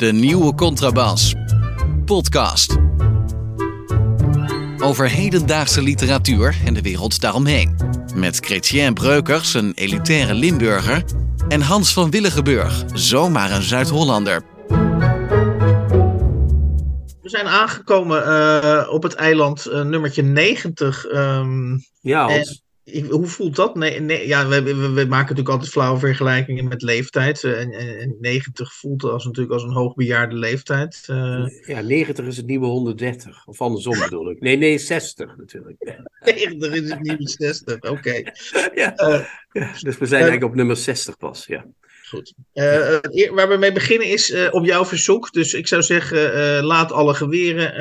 De nieuwe contrabas. Podcast. Over hedendaagse literatuur en de wereld daaromheen. Met Chrétien Breukers, een elitaire Limburger. En Hans van Willigenburg, zomaar een Zuid-Hollander. We zijn aangekomen uh, op het eiland uh, nummertje 90. Um, ja, Hans. Hoe voelt dat? Nee, nee, ja, we, we, we, maken natuurlijk altijd flauwe vergelijkingen met leeftijd. En, en, 90 voelt als, natuurlijk als een hoogbejaarde leeftijd. Uh... Ja, 90 is het nieuwe 130. Of andersom bedoel ik. Nee, nee, 60 natuurlijk. 90 is het nieuwe 60, oké. Okay. ja. Uh, ja, dus we zijn eigenlijk op nummer 60 pas, ja. Goed. Uh, waar we mee beginnen is uh, op jouw verzoek. Dus ik zou zeggen, uh, laat alle geweren.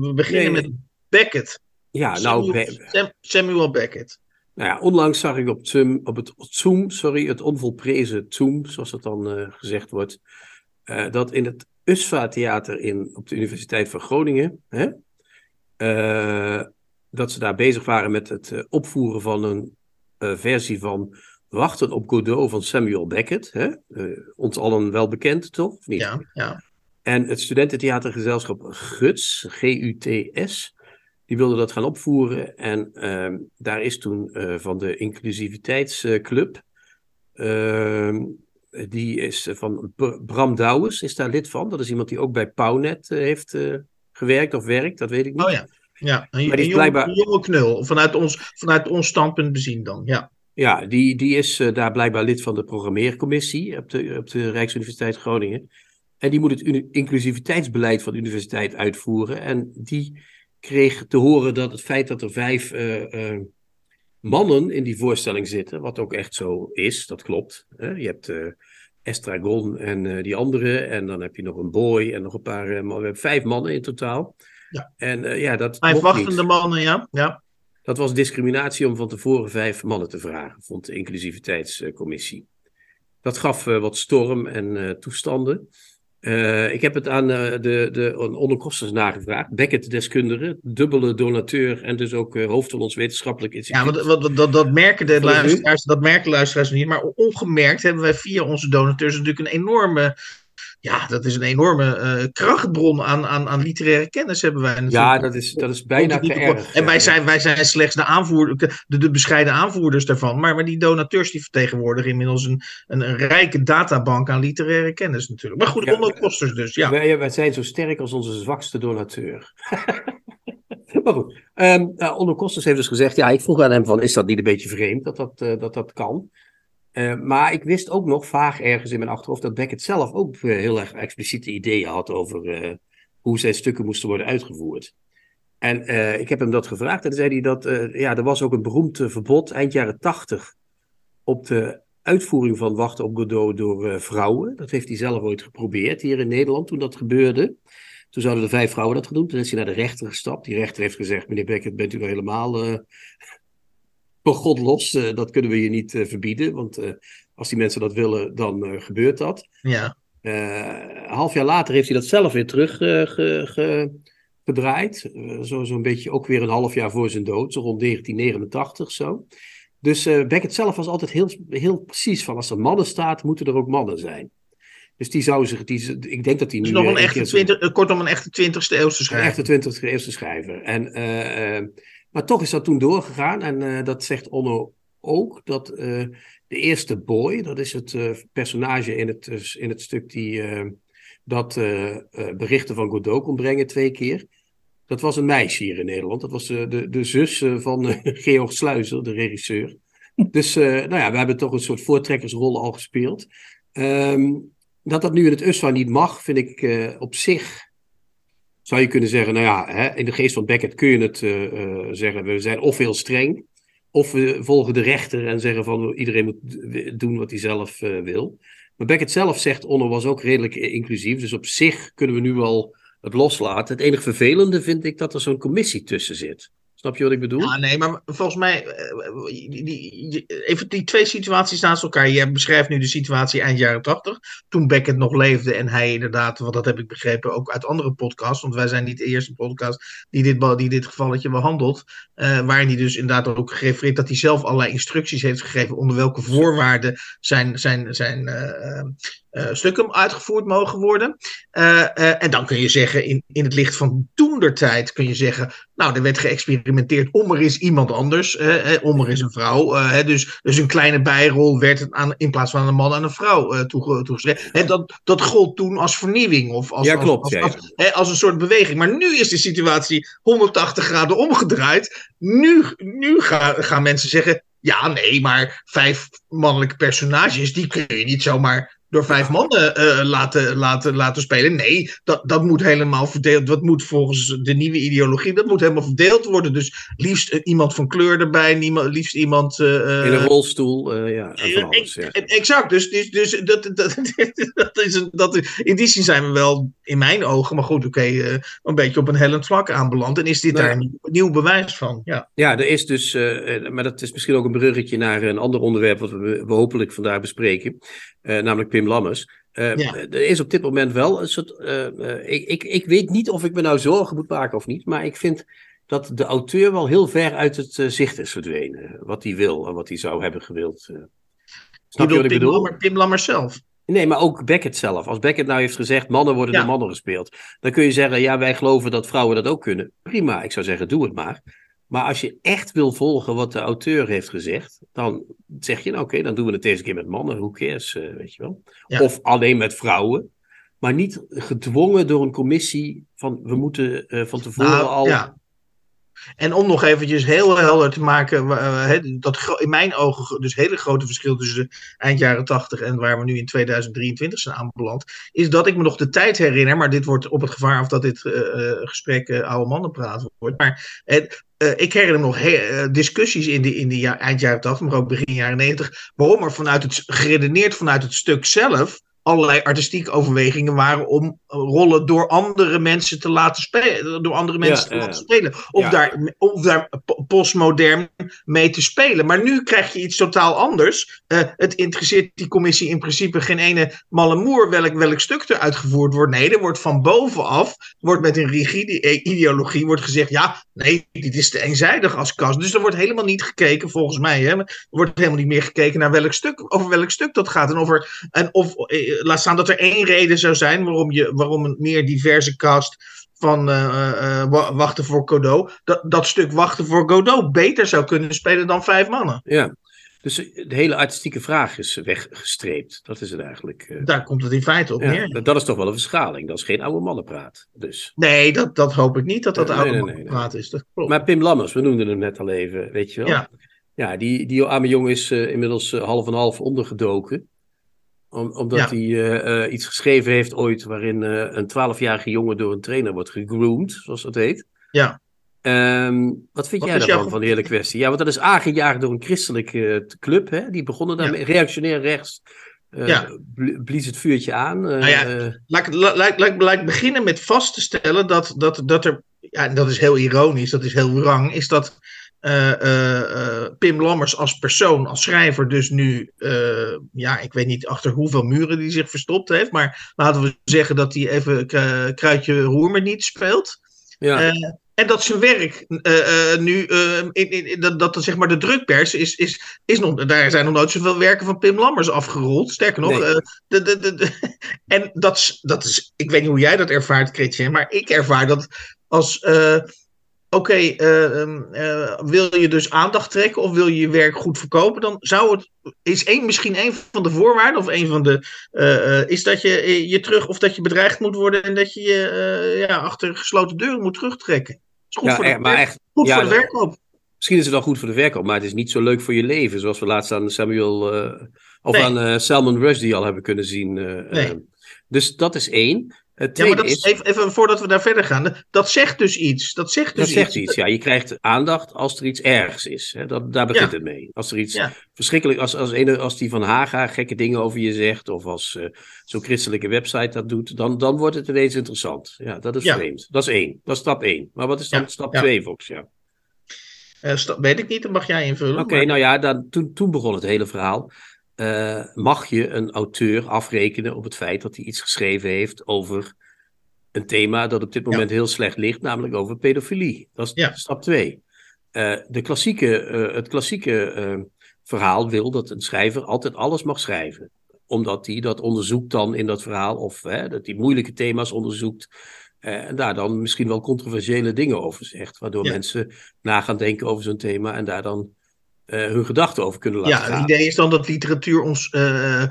we beginnen nee, met Beckett. Ja, Samuel, nou... Sam, Samuel Beckett. Nou ja, onlangs zag ik op, Zoom, op het Zoom, sorry, het onvolprezen Zoom, zoals dat dan gezegd wordt, dat in het USFA-theater in, op de Universiteit van Groningen, hè, dat ze daar bezig waren met het opvoeren van een versie van Wachten op Godot van Samuel Beckett. Hè? Ons allen wel bekend, toch? Niet? Ja, ja. En het studententheatergezelschap GUTS, G-U-T-S, die wilde dat gaan opvoeren. En uh, daar is toen uh, van de inclusiviteitsclub, ehm, die is van Bram Douwes, is daar lid van. Dat is iemand die ook bij Pownet heeft gewerkt of werkt, dat weet ik niet. Oh ja, ja. Een, maar die blijkbaar... een jonge knul, vanuit ons, vanuit ons standpunt bezien dan, ja. Ja, die, die is uh, daar blijkbaar lid van de programmeercommissie op de, op de Rijksuniversiteit Groningen. En die moet het inclusiviteitsbeleid van de universiteit uitvoeren. En die kreeg te horen dat het feit dat er vijf uh, uh, mannen in die voorstelling zitten, wat ook echt zo is, dat klopt. Hè? Je hebt Estragon en die andere, en dan heb je nog een boy en nog een paar. we hebben vijf mannen in totaal. Ja. En ja, dat. Vijf wachtende mannen, ja. ja. Dat was discriminatie om van tevoren vijf mannen te vragen, vond de inclusiviteitscommissie. Dat gaf wat storm en toestanden. Uh, ik heb het aan de, de onderkosters nagevraagd. Beckett, deskundige, dubbele donateur en dus ook hoofd van ons wetenschappelijk instituut. Ja, wat, dat, dat, merken de luisteraars, dat merken luisteraars niet. Maar ongemerkt hebben wij via onze donateurs natuurlijk een enorme ja, dat is een enorme uh, krachtbron aan, aan, aan literaire kennis hebben wij natuurlijk. Ja, dat is, dat is bijna te erg. En wij zijn, wij zijn slechts de, aanvoerder, de, de bescheiden aanvoerders daarvan. Maar, maar die donateurs die vertegenwoordigen inmiddels een, een, een rijke databank aan literaire kennis natuurlijk. Maar goed, ja, onderkosters dus, ja. Wij, wij zijn zo sterk als onze zwakste donateur. maar goed, um, uh, onderkosters heeft dus gezegd, ja, ik vroeg aan hem van, is dat niet een beetje vreemd dat dat, uh, dat, dat kan? Uh, maar ik wist ook nog vaag ergens in mijn achterhoofd dat Beckett zelf ook uh, heel erg expliciete ideeën had over uh, hoe zijn stukken moesten worden uitgevoerd. En ik heb hem dat gevraagd en zei hij dat ja, er was ook een beroemd verbod eind jaren tachtig op de uitvoering van Wachten op Godot door vrouwen. Dat heeft hij zelf ooit geprobeerd hier in Nederland toen dat gebeurde. Toen zouden de vijf vrouwen dat gedaan. Toen is hij naar de rechter gestapt. Die rechter heeft gezegd: Meneer Beckett, bent u nou helemaal voor God los, uh, dat kunnen we je niet uh, verbieden. Want uh, als die mensen dat willen, dan gebeurt dat. Ja. een half jaar later heeft hij dat zelf weer teruggedraaid. zo Zo'n beetje ook weer een half jaar voor zijn dood, zo rond 1989 zo. Dus Beckett zelf was altijd heel, heel precies van als er mannen staat, moeten er ook mannen zijn. Dus die zou zich, die, ik denk dat hij dus nu... nog een echte 20, kortom een echte 20ste eeuwse schrijver. Een echte 20ste eeuwse schrijver. En maar toch is dat toen doorgegaan. En uh, dat zegt Onno ook. Dat uh, de eerste boy, dat is het uh, personage in het, in het stuk die dat berichten van Godot kon brengen twee keer. Dat was een meisje hier in Nederland. Dat was de, de zus van Georg Sluizer, de regisseur. Dus nou ja, we hebben toch een soort voortrekkersrol al gespeeld. Um, dat dat nu in het USWA niet mag, vind ik op zich zou je kunnen zeggen, nou ja, hè, in de geest van Beckett kun je het uh, zeggen, we zijn of heel streng, of we volgen de rechter en zeggen van iedereen moet doen wat hij zelf uh, wil. Maar Beckett zelf zegt, Onno was ook redelijk inclusief, dus op zich kunnen we nu wel het loslaten. Het enige vervelende vind ik dat er zo'n commissie tussen zit. Snap je wat ik bedoel? Ja, nee, maar volgens mij, eh, die, even die twee situaties naast elkaar. Je beschrijft nu de situatie eind jaren 80, toen Beckett nog leefde en hij inderdaad, want dat heb ik begrepen ook uit andere podcasts, want wij zijn niet de eerste podcast die dit, die dit gevalletje behandelt, uh, waarin hij dus inderdaad ook gerefereerd dat hij zelf allerlei instructies heeft gegeven onder welke voorwaarden zijn, zijn, zijn uh, stukken uitgevoerd mogen worden. en dan kun je zeggen, in, in het licht van toendertijd, kun je zeggen, nou, er werd geëxperimenteerd om er is iemand anders, om er is een vrouw. dus, dus een kleine bijrol werd aan, in plaats van een man aan een vrouw toegeschreven. dat, dat gold toen als vernieuwing of als, ja, klopt, als, als, als, een soort beweging. Maar nu is de situatie 180 graden omgedraaid. Nu, nu gaan, gaan mensen zeggen: ja, nee, maar vijf mannelijke personages, die kun je niet zomaar door vijf mannen uh, laten, laten, laten spelen. Nee, dat, dat moet helemaal verdeeld. Dat moet volgens de nieuwe ideologie, dat moet helemaal verdeeld worden. Dus liefst iemand van kleur erbij, niemand, liefst iemand. Uh, In een rolstoel, ja, van alles, ja. Exact, dus, dus, dus dat, dat, dat, is een, dat, in die zin zijn we wel, in mijn ogen, maar goed, oké, okay, een beetje op een hellend vlak aanbeland. En is dit nou, daar een nieuw bewijs van? Ja, ja er is dus, maar dat is misschien ook een bruggetje naar een ander onderwerp wat we, we hopelijk vandaag bespreken. namelijk Pim Lammers. Uh, Er is op dit moment wel een soort. Uh, ik, ik, ik weet niet of ik me nou zorgen moet maken of niet, maar ik vind dat de auteur wel heel ver uit het zicht is verdwenen. Wat hij wil en wat hij zou hebben gewild. Snap je wat ik Tim bedoel? Lammer, Tim Lammers zelf. Nee, maar ook Beckett zelf. Als Beckett nou heeft gezegd, mannen worden door mannen gespeeld. Dan kun je zeggen, ja, wij geloven dat vrouwen dat ook kunnen. Prima, ik zou zeggen, doe het maar. Maar als je echt wil volgen wat de auteur heeft gezegd, dan zeg je, nou oké, dan doen we het deze keer met mannen, hoe cares, uh, weet je wel. Of alleen met vrouwen, maar niet gedwongen door een commissie van, we moeten uh, van tevoren nou, al... Ja. En om nog eventjes heel helder te maken, uh, dat in mijn ogen dus hele grote verschil tussen de eind jaren 80 en waar we nu in 2023 zijn aanbeland, is dat ik me nog de tijd herinner, maar dit wordt op het gevaar of dat dit gesprek oude mannen praten wordt. Maar uh, ik herinner me nog uh, discussies in de, in de ja, eind jaren 80, maar ook begin jaren 90, waarom er vanuit het geredeneerd vanuit het stuk zelf allerlei artistieke overwegingen waren om rollen door andere mensen te laten spelen. Door andere mensen te laten spelen. Of, daar, of daar postmodern mee te spelen. Maar nu krijg je iets totaal anders. Uh, het interesseert die commissie in principe geen ene malle moer welk, welk stuk er uitgevoerd wordt. Nee, er wordt van bovenaf, wordt met een rigide ideologie wordt gezegd, ja, nee, dit is te eenzijdig als kast. Dus er wordt helemaal niet gekeken, volgens mij. Hè, er wordt helemaal niet meer gekeken naar welk stuk, over welk stuk dat gaat. En, over, en of eh, laat staan dat er één reden zou zijn waarom, je, waarom een meer diverse cast van uh, uh, Wachten voor Godot, dat, dat stuk Wachten voor Godot beter zou kunnen spelen dan vijf mannen. Ja, dus de hele artistieke vraag is weggestreept. Dat is het eigenlijk. Uh... Daar komt het in feite op neer. Dat, dat, is toch wel een verschaling. Dat is geen oude mannenpraat. Dus. Nee, dat, dat hoop ik niet dat dat oude nee, mannenpraat is. Dat klopt. Maar Pim Lammers, we noemden hem net al even, weet je wel. Ja. Ja, die, die arme jongen is inmiddels half en half ondergedoken om, omdat hij uh, uh, iets geschreven heeft ooit waarin uh, een twaalfjarige jongen door een trainer wordt gegroomd, zoals dat heet. Ja. Um, wat vind wat jij daarvan, van de hele kwestie? Ja, want dat is aangejaagd door een christelijke club, hè? Die begonnen daarmee, ja. reactionair rechts. ja. Blies het vuurtje aan. Nou ja, laat, laat, laat, laat beginnen met vast te stellen dat, dat, dat er, ja, dat is heel ironisch, dat is heel wrang, is dat uh, Pim Lammers als persoon, als schrijver, dus nu, ja, ik weet niet achter hoeveel muren die zich verstopt heeft, maar laten we zeggen dat hij even Kruidje Roer niet speelt. Ja. en dat zijn werk nu, in, in, dat, dat zeg maar de drukpers is, is, is nog, daar zijn nog nooit zoveel werken van Pim Lammers afgerold. Sterker nog, nee. de, de, de, en dat, dat is, ik weet niet hoe jij dat ervaart, Chrétien, maar ik ervaar dat als oké, eh, ehm, eh, wil je dus aandacht trekken of wil je je werk goed verkopen, dan zou het, is één, misschien een van de voorwaarden of een van de, uh, is dat je je terug of dat je bedreigd moet worden en dat je je ja, achter gesloten deuren moet terugtrekken. Is goed ja, voor de, maar echt, goed ja, voor de verkoop. Misschien is het wel goed voor de verkoop, maar het is niet zo leuk voor je leven, zoals we laatst aan Samuel of nee. aan Salman Rushdie al hebben kunnen zien. nee. dus dat is één. Het ja, maar dat is, even, even, voordat we daar verder gaan, dat zegt dus iets. Dat zegt dus dat iets. Zegt iets. Ja, je krijgt aandacht als er iets ergs is. Hè? Dat, daar begint ja. het mee. Als er iets ja. verschrikkelijk, als, als, als die van Haga gekke dingen over je zegt, of als uh, zo'n christelijke website dat doet, dan, dan wordt het ineens interessant. Ja, dat is vreemd. Dat is één. Dat is stap één. Maar wat is dan stap twee, Fox? Ja. Uh, stap, weet ik niet, dat mag jij invullen. Oké, okay, maar... nou ja, dan, toen, toen begon het hele verhaal. Uh, mag je een auteur afrekenen op het feit dat hij iets geschreven heeft over een thema dat op dit moment ja. heel slecht ligt, namelijk over pedofilie. Dat is ja. stap twee. Uh, de klassieke, uh, het klassieke verhaal wil dat een schrijver altijd alles mag schrijven. omdat hij dat onderzoekt dan in dat verhaal, of hè, dat hij moeilijke thema's onderzoekt. eh, en daar dan misschien wel controversiële dingen over zegt. Waardoor Ja. mensen na gaan denken over zo'n thema en daar dan eh, hun gedachten over kunnen laten Ja, gaan. het idee is dan dat literatuur ons eh,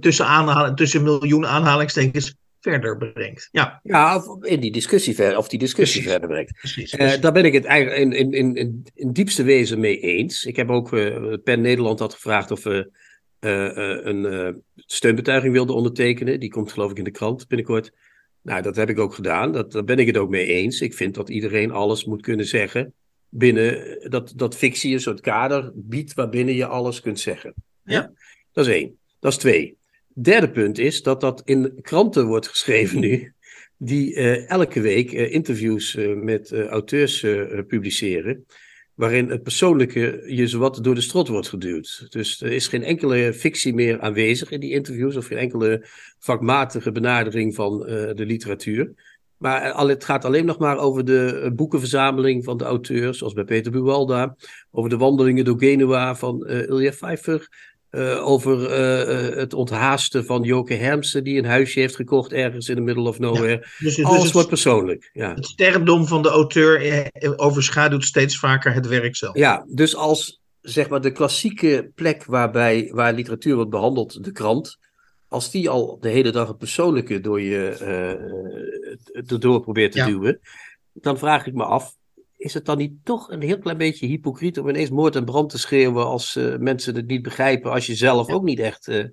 tussen, aanhalen, tussen miljoenen aanhalingstekens verder brengt. Ja, Ja, of in die discussie verder, of die discussie Precies. verder brengt. precies. Eh, daar ben ik het eigenlijk in, in, in, in, in diepste wezen mee eens. Ik heb ook, eh PEN Nederland had gevraagd of we eh, eh, een eh, steunbetuiging wilden ondertekenen. Die komt geloof ik in de krant binnenkort. Nou, dat heb ik ook gedaan. Dat, daar ben ik het ook mee eens. Ik vind dat iedereen alles moet kunnen zeggen binnen dat, dat fictie een soort kader biedt waarbinnen je alles kunt zeggen. Ja. Dat is één. Dat is twee. Derde punt is dat dat in kranten wordt geschreven nu, die eh, elke week eh, interviews eh, met eh, auteurs eh, publiceren, waarin het persoonlijke je zowat door de strot wordt geduwd. Dus er is geen enkele fictie meer aanwezig in die interviews, of geen enkele vakmatige benadering van eh, de literatuur. Maar eh, al- het gaat alleen nog maar over de eh, boekenverzameling van de auteurs, zoals bij Peter Buwalda, over de wandelingen door Genua van eh Ilja Pfeiffer, over het onthaasten van Joke Hermsen, die een huisje heeft gekocht ergens in the middle of nowhere. dus, dus Alles het, wordt persoonlijk. Ja. het sterrendom van de auteur overschaduwt steeds vaker het werk zelf. ja, dus als zeg maar de klassieke plek waarbij, waar literatuur wordt behandeld, de krant, als die al de hele dag het persoonlijke door je erdoor probeert te Ja. duwen, dan vraag ik me af. Is het dan niet toch een heel klein beetje hypocriet om ineens moord en brand te schreeuwen als eh, mensen het niet begrijpen, als je zelf ook niet echt eh,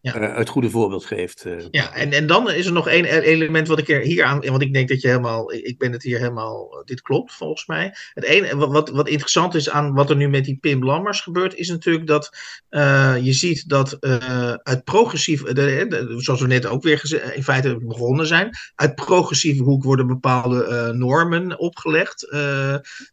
Ja. eh, het goede voorbeeld geeft? Ja, en, en dan is er nog één e- element wat ik er hier aan. Want ik denk dat je helemaal. Ik ben het hier helemaal. Dit klopt volgens mij. Het ene wat, wat, interessant is aan wat er nu met die Pim Lammers gebeurt. Is natuurlijk dat je ziet dat uit progressief. de- de- zoals we net ook weer geze- in feite begonnen zijn. Uit progressieve hoek worden bepaalde normen opgelegd.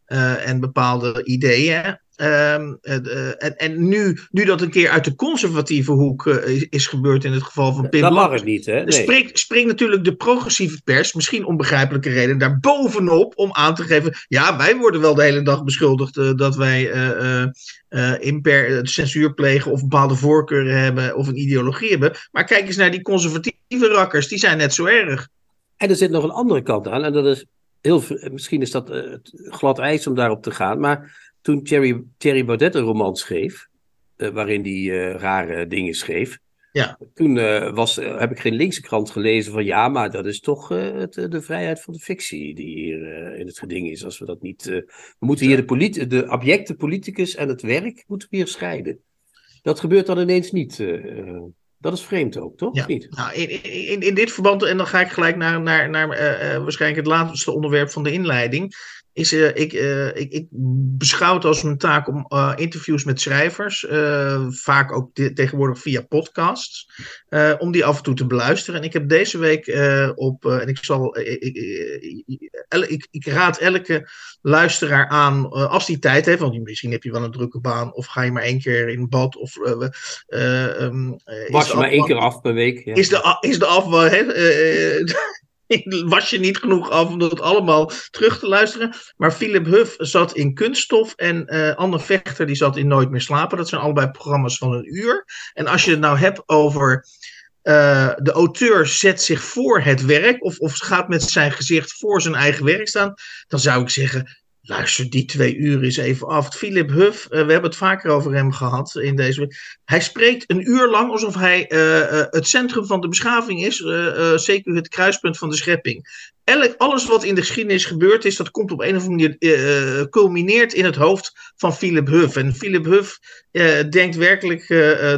En bepaalde ideeën. Ehm, eh, eh, en en nu, nu dat een keer uit de conservatieve hoek eh, is, gebeurd in het geval van Pim dat mag het niet, hè? Nee. Springt, springt natuurlijk de progressieve pers, misschien om begrijpelijke reden, daar bovenop om aan te geven. Ja, wij worden wel de hele dag beschuldigd eh, dat wij eh, eh, eh, imper, eh, censuur plegen of bepaalde voorkeuren hebben of een ideologie hebben. Maar kijk eens naar die conservatieve rakkers, die zijn net zo erg. En er zit nog een andere kant aan, en dat is heel, misschien is dat het glad ijs om daarop te gaan, maar toen Thierry, Thierry Baudet een roman schreef, eh, waarin hij eh, rare dingen schreef, Ja. toen was, heb ik geen linkse krant gelezen van ja, maar dat is toch het, de vrijheid van de fictie die hier in het geding is. Als we dat niet, we moeten hier de, polit- de objecte politicus en het werk moeten we hier scheiden. Dat gebeurt dan ineens niet. Dat is vreemd ook, toch? Ja. Niet? Nou, in, in, in dit verband, en dan ga ik gelijk naar, naar, naar eh, eh, waarschijnlijk het laatste onderwerp van de inleiding. Is, eh, ik, eh, ik, ik beschouw het als mijn taak om eh, interviews met schrijvers, vaak ook di- tegenwoordig via podcasts, om die af en toe te beluisteren. En ik heb deze week op, en ik zal, ik, ik, ik, ik raad elke luisteraar aan, als die tijd heeft, want misschien heb je wel een drukke baan, of ga je maar één keer in bad, of eh, ehm, eh, is Was je maar af- één keer af per week. Ja. is de, is de eh, was je niet genoeg af om dat allemaal terug te luisteren. Maar Philip Huff zat in Kunststof en eh, Anne Vechter die zat in Nooit meer slapen. Dat zijn allebei programma's van een uur. En als je het nou hebt over eh, de auteur zet zich voor het werk of, of gaat met zijn gezicht voor zijn eigen werk staan, dan zou ik zeggen. Luister die twee uur eens even af. Philip Huff, eh, we hebben het vaker over hem gehad in deze. Hij spreekt een uur lang alsof hij eh, eh, het centrum van de beschaving is. zeker het kruispunt van de schepping. Elk, alles wat in de geschiedenis gebeurd is, dat komt op een of andere manier, culmineert in het hoofd van Philip Huff. En Philip Huff denkt werkelijk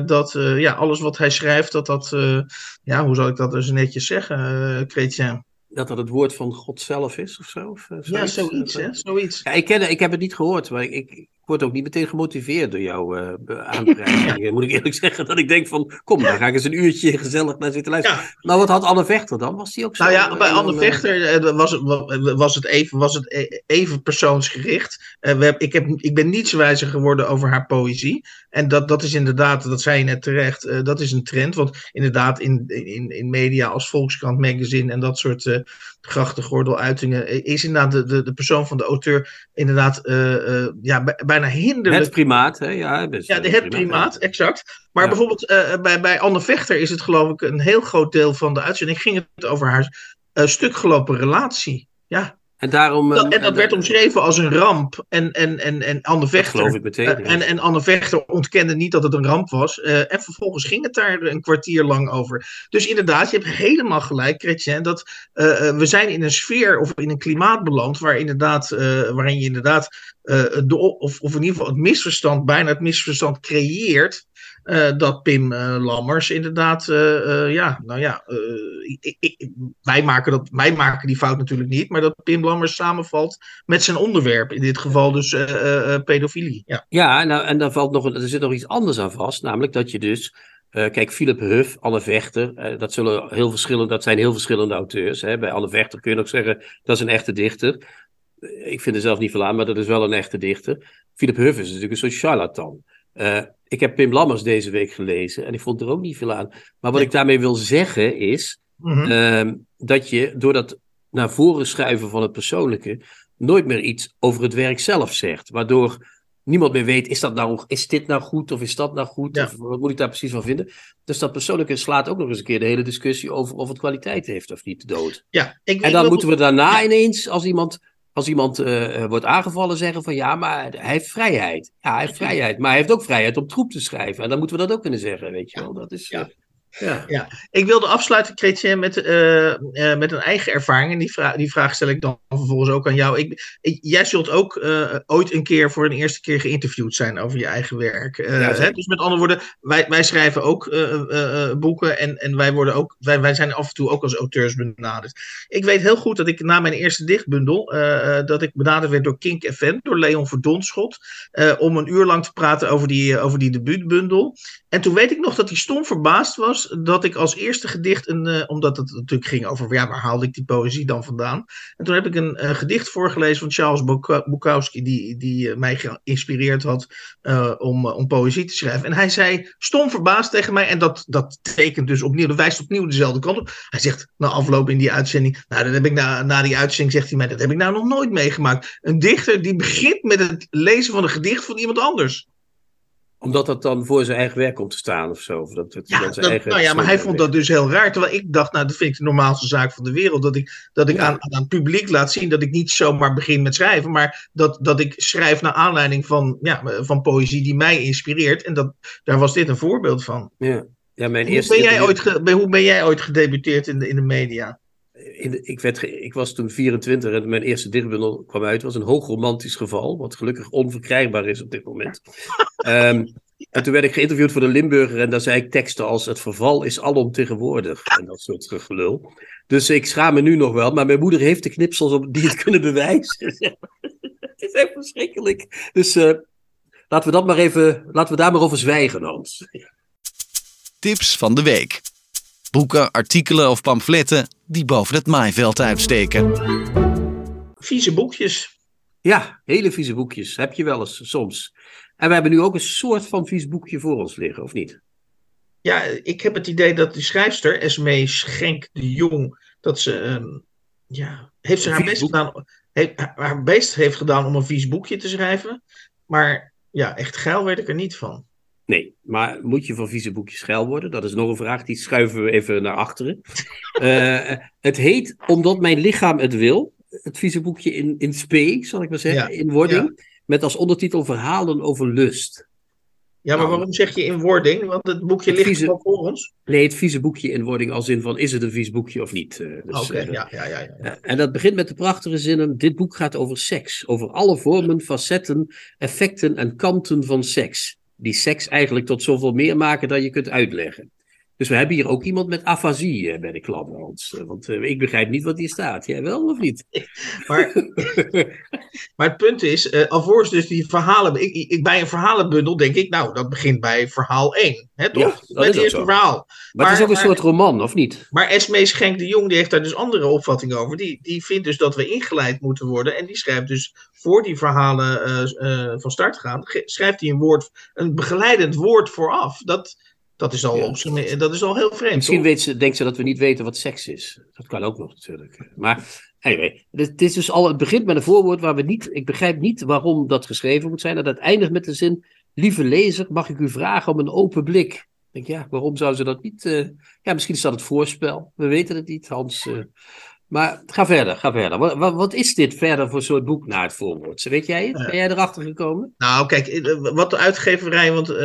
dat ja, alles wat hij schrijft, dat dat, ja, hoe zal ik dat dus netjes zeggen, Chrétien? Dat dat het woord van God zelf is of zo? Of, eh, Ja, zoiets, zoiets, eh, hè? Zoiets. Ja, ik, ken, ik heb het niet gehoord, maar ik, ik word ook niet meteen gemotiveerd door jouw aanprijzing. Moet ik eerlijk zeggen dat ik denk van, kom, daar ga ik eens een uurtje gezellig naar zitten luisteren. Ja. Nou, wat had Anne Vechter dan? Was die ook zo? Nou ja, bij eh, Anne eh, Vechter was het, wa- was het, even, was het even persoonsgericht. We heb, ik, heb, ik ben niets wijzer geworden over haar poëzie. En dat, dat is inderdaad, dat zei je net terecht, dat is een trend. Want inderdaad, in, in, in media als Volkskrant Magazine en dat soort uh, grachtengordeluitingen, is inderdaad de, de, de persoon van de auteur inderdaad uh, uh, ja, bijna hinderlijk. Het primaat, hè? Ja, best, ja de, het primaat, primaat exact. Maar ja. bijvoorbeeld uh, bij, bij Anne Vechter is het geloof ik een heel groot deel van de uitzending ging het over haar stukgelopen relatie. Ja, en, daarom, dat, en dat werd omschreven als een ramp. En, en, en, en Anne Vechter. geloof ik meteen. Uh, en, en Anne Vechter ontkende niet dat het een ramp was. Uh, en vervolgens ging het daar een kwartier lang over. Dus inderdaad, je hebt helemaal gelijk, Chrétien. Dat uh, we zijn in een sfeer of in een klimaat beland. Waar inderdaad, waarin je inderdaad. de, of, of in ieder geval het misverstand, bijna het misverstand creëert. Uh, dat Pim uh, Lammers inderdaad, uh, ja, nou ja, ik, ik, wij, maken dat, wij maken die fout natuurlijk niet, maar dat Pim Lammers samenvalt met zijn onderwerp, in dit geval dus pedofilie. Ja, ja nou, en daar valt nog, er zit nog iets anders aan vast, namelijk dat je dus, kijk, Philip Huff, Anne Vechter, dat, zullen heel verschillende, dat zijn heel verschillende auteurs. Hè. Bij Anne Vechter kun je nog zeggen, dat is een echte dichter. Ik vind er zelf niet veel aan, maar dat is wel een echte dichter. Philip Huff is natuurlijk een soort charlatan. Uh, ik heb Pim Lammers deze week gelezen en ik vond er ook niet veel aan. Maar wat ik daarmee wil zeggen is mm -hmm. uh, dat je door dat naar voren schuiven van het persoonlijke nooit meer iets over het werk zelf zegt. Waardoor niemand meer weet, is, dat nou, is dit nou goed of is dat nou goed? Ja. Of wat moet ik daar precies van vinden? Dus dat persoonlijke slaat ook nog eens een keer de hele discussie over of het kwaliteit heeft of niet dood. Ja, ik, en dan moeten we daarna ja. ineens, als iemand als iemand uh, wordt aangevallen, zeggen van ja, maar hij heeft vrijheid. Ja, hij heeft vrijheid, maar hij heeft ook vrijheid om troep te schrijven. En dan moeten we dat ook kunnen zeggen, weet je wel. Dat is, ja. Ja. ja, ik wilde afsluiten, Chrétien, met, uh, uh, met een eigen ervaring. En die, vra die vraag stel ik dan vervolgens ook aan jou. Ik, ik, jij zult ook uh, ooit een keer voor een eerste keer geïnterviewd zijn over je eigen werk. Ja, hè? Dus met andere woorden, wij, wij schrijven ook boeken en, en wij, worden ook, wij, wij zijn af en toe ook als auteurs benaderd. Ik weet heel goed dat ik na mijn eerste dichtbundel, dat ik benaderd werd door Kink FM, door Leon Verdonschot, om een uur lang te praten over die, over die debuutbundel. En toen weet ik nog dat hij stom verbaasd was dat ik als eerste gedicht, een, uh, omdat het natuurlijk ging over ja, waar haalde ik die poëzie dan vandaan. En toen heb ik een uh, gedicht voorgelezen van Charles Bukowski, die, die uh, mij geïnspireerd had om, om poëzie te schrijven. En hij zei, stom verbaasd tegen mij, en dat, dat tekent dus opnieuw, dat wijst opnieuw dezelfde kant op. Hij zegt na afloop in die uitzending, nou, dat heb ik na, na die uitzending, zegt hij mij, dat heb ik nou nog nooit meegemaakt. Een dichter die begint met het lezen van een gedicht van iemand anders omdat dat dan voor zijn eigen werk komt te staan of zo. Of dat, dat, ja, zijn dat, eigen nou ja, maar hij vond dat dus heel raar. Terwijl ik dacht, nou, dat vind ik de normaalste zaak van de wereld. Dat ik, dat ik ja. aan, aan het publiek laat zien dat ik niet zomaar begin met schrijven. Maar dat, dat ik schrijf naar aanleiding van, ja, van poëzie die mij inspireert. En dat, daar was dit een voorbeeld van. Ja. Ja, mijn hoe, eerste ben jij ooit ge, hoe ben jij ooit gedebuteerd in de, in de media? In de, ik, werd ge, ik was toen 24 en mijn eerste dichtbundel kwam uit. Het was een hoogromantisch geval, wat gelukkig onverkrijgbaar is op dit moment. um, En toen werd ik geïnterviewd voor de Limburger en daar zei ik teksten als het verval is alomtegenwoordig en dat soort gelul. Dus ik schaam me nu nog wel, maar mijn moeder heeft de knipsels op die het kunnen bewijzen. het is echt verschrikkelijk. Dus uh, laten we dat maar even, laten we daar maar over zwijgen, Hans. Tips van de week. Boeken, artikelen of pamfletten die boven het maaiveld uitsteken. Vieze boekjes. Ja, hele vieze boekjes. Heb je wel eens soms. En we hebben nu ook een soort van vies boekje voor ons liggen, of niet? Ja, ik heb het idee dat de schrijfster, Esmee Schenk de Jong, dat ze, um, ja, heeft ze haar best, gedaan, heeft, haar best heeft gedaan om een vies boekje te schrijven. Maar ja, echt geil werd ik er niet van. Nee, maar moet je van vieze boekjes geil worden? Dat is nog een vraag, die schuiven we even naar achteren. uh, het heet Omdat mijn lichaam het wil. Het vieze boekje in, in spe, zal ik maar zeggen, ja, in wording. Ja. Met als ondertitel Verhalen over lust. Ja, maar nou, waarom zeg je in wording? Want het boekje het ligt wel voor ons. Nee, het vieze boekje in wording als in van is het een vies boekje of niet. Uh, dus, Oké, okay, uh, ja, ja, ja, ja. En dat begint met de prachtige zinnen. Dit boek gaat over seks. Over alle vormen, facetten, effecten en kanten van seks. Die seks eigenlijk tot zoveel meer maken dan je kunt uitleggen. Dus we hebben hier ook iemand met afasie bij de klant, Hans. Want uh, ik begrijp niet wat hier staat. Jij wel of niet? Maar, maar het punt is, uh, alvorens dus die verhalen... Ik, ik, bij een verhalenbundel denk ik, nou, dat begint bij verhaal 1. Hè, toch? Ja, dat het is eerste verhaal. Maar, maar, het is ook een soort roman, of niet? Maar Esmee Schenk de Jong, die heeft daar dus andere opvatting over. Die, die vindt dus dat we ingeleid moeten worden. En die schrijft dus, voor die verhalen uh, van start gaan... schrijft hij een woord, een begeleidend woord vooraf. Dat... Dat is al, ja. op dat is al heel vreemd. Misschien weet ze, denkt ze dat we niet weten wat seks is. Dat kan ook nog natuurlijk. Maar anyway, het is dus al, het begint met een voorwoord waar we niet, ik begrijp niet waarom dat geschreven moet zijn. En dat eindigt met de zin, lieve lezer, mag ik u vragen om een open blik. Ik denk, ja, waarom zou ze dat niet? Uh, ja, misschien is dat het voorspel. We weten het niet, Hans. Uh, maar ga verder, ga verder. Wat, wat, wat, is dit verder voor soort boek na het voorwoord? Weet jij het? Ben jij erachter gekomen? Nou, kijk, eh, wat de uitgeverij, want uh,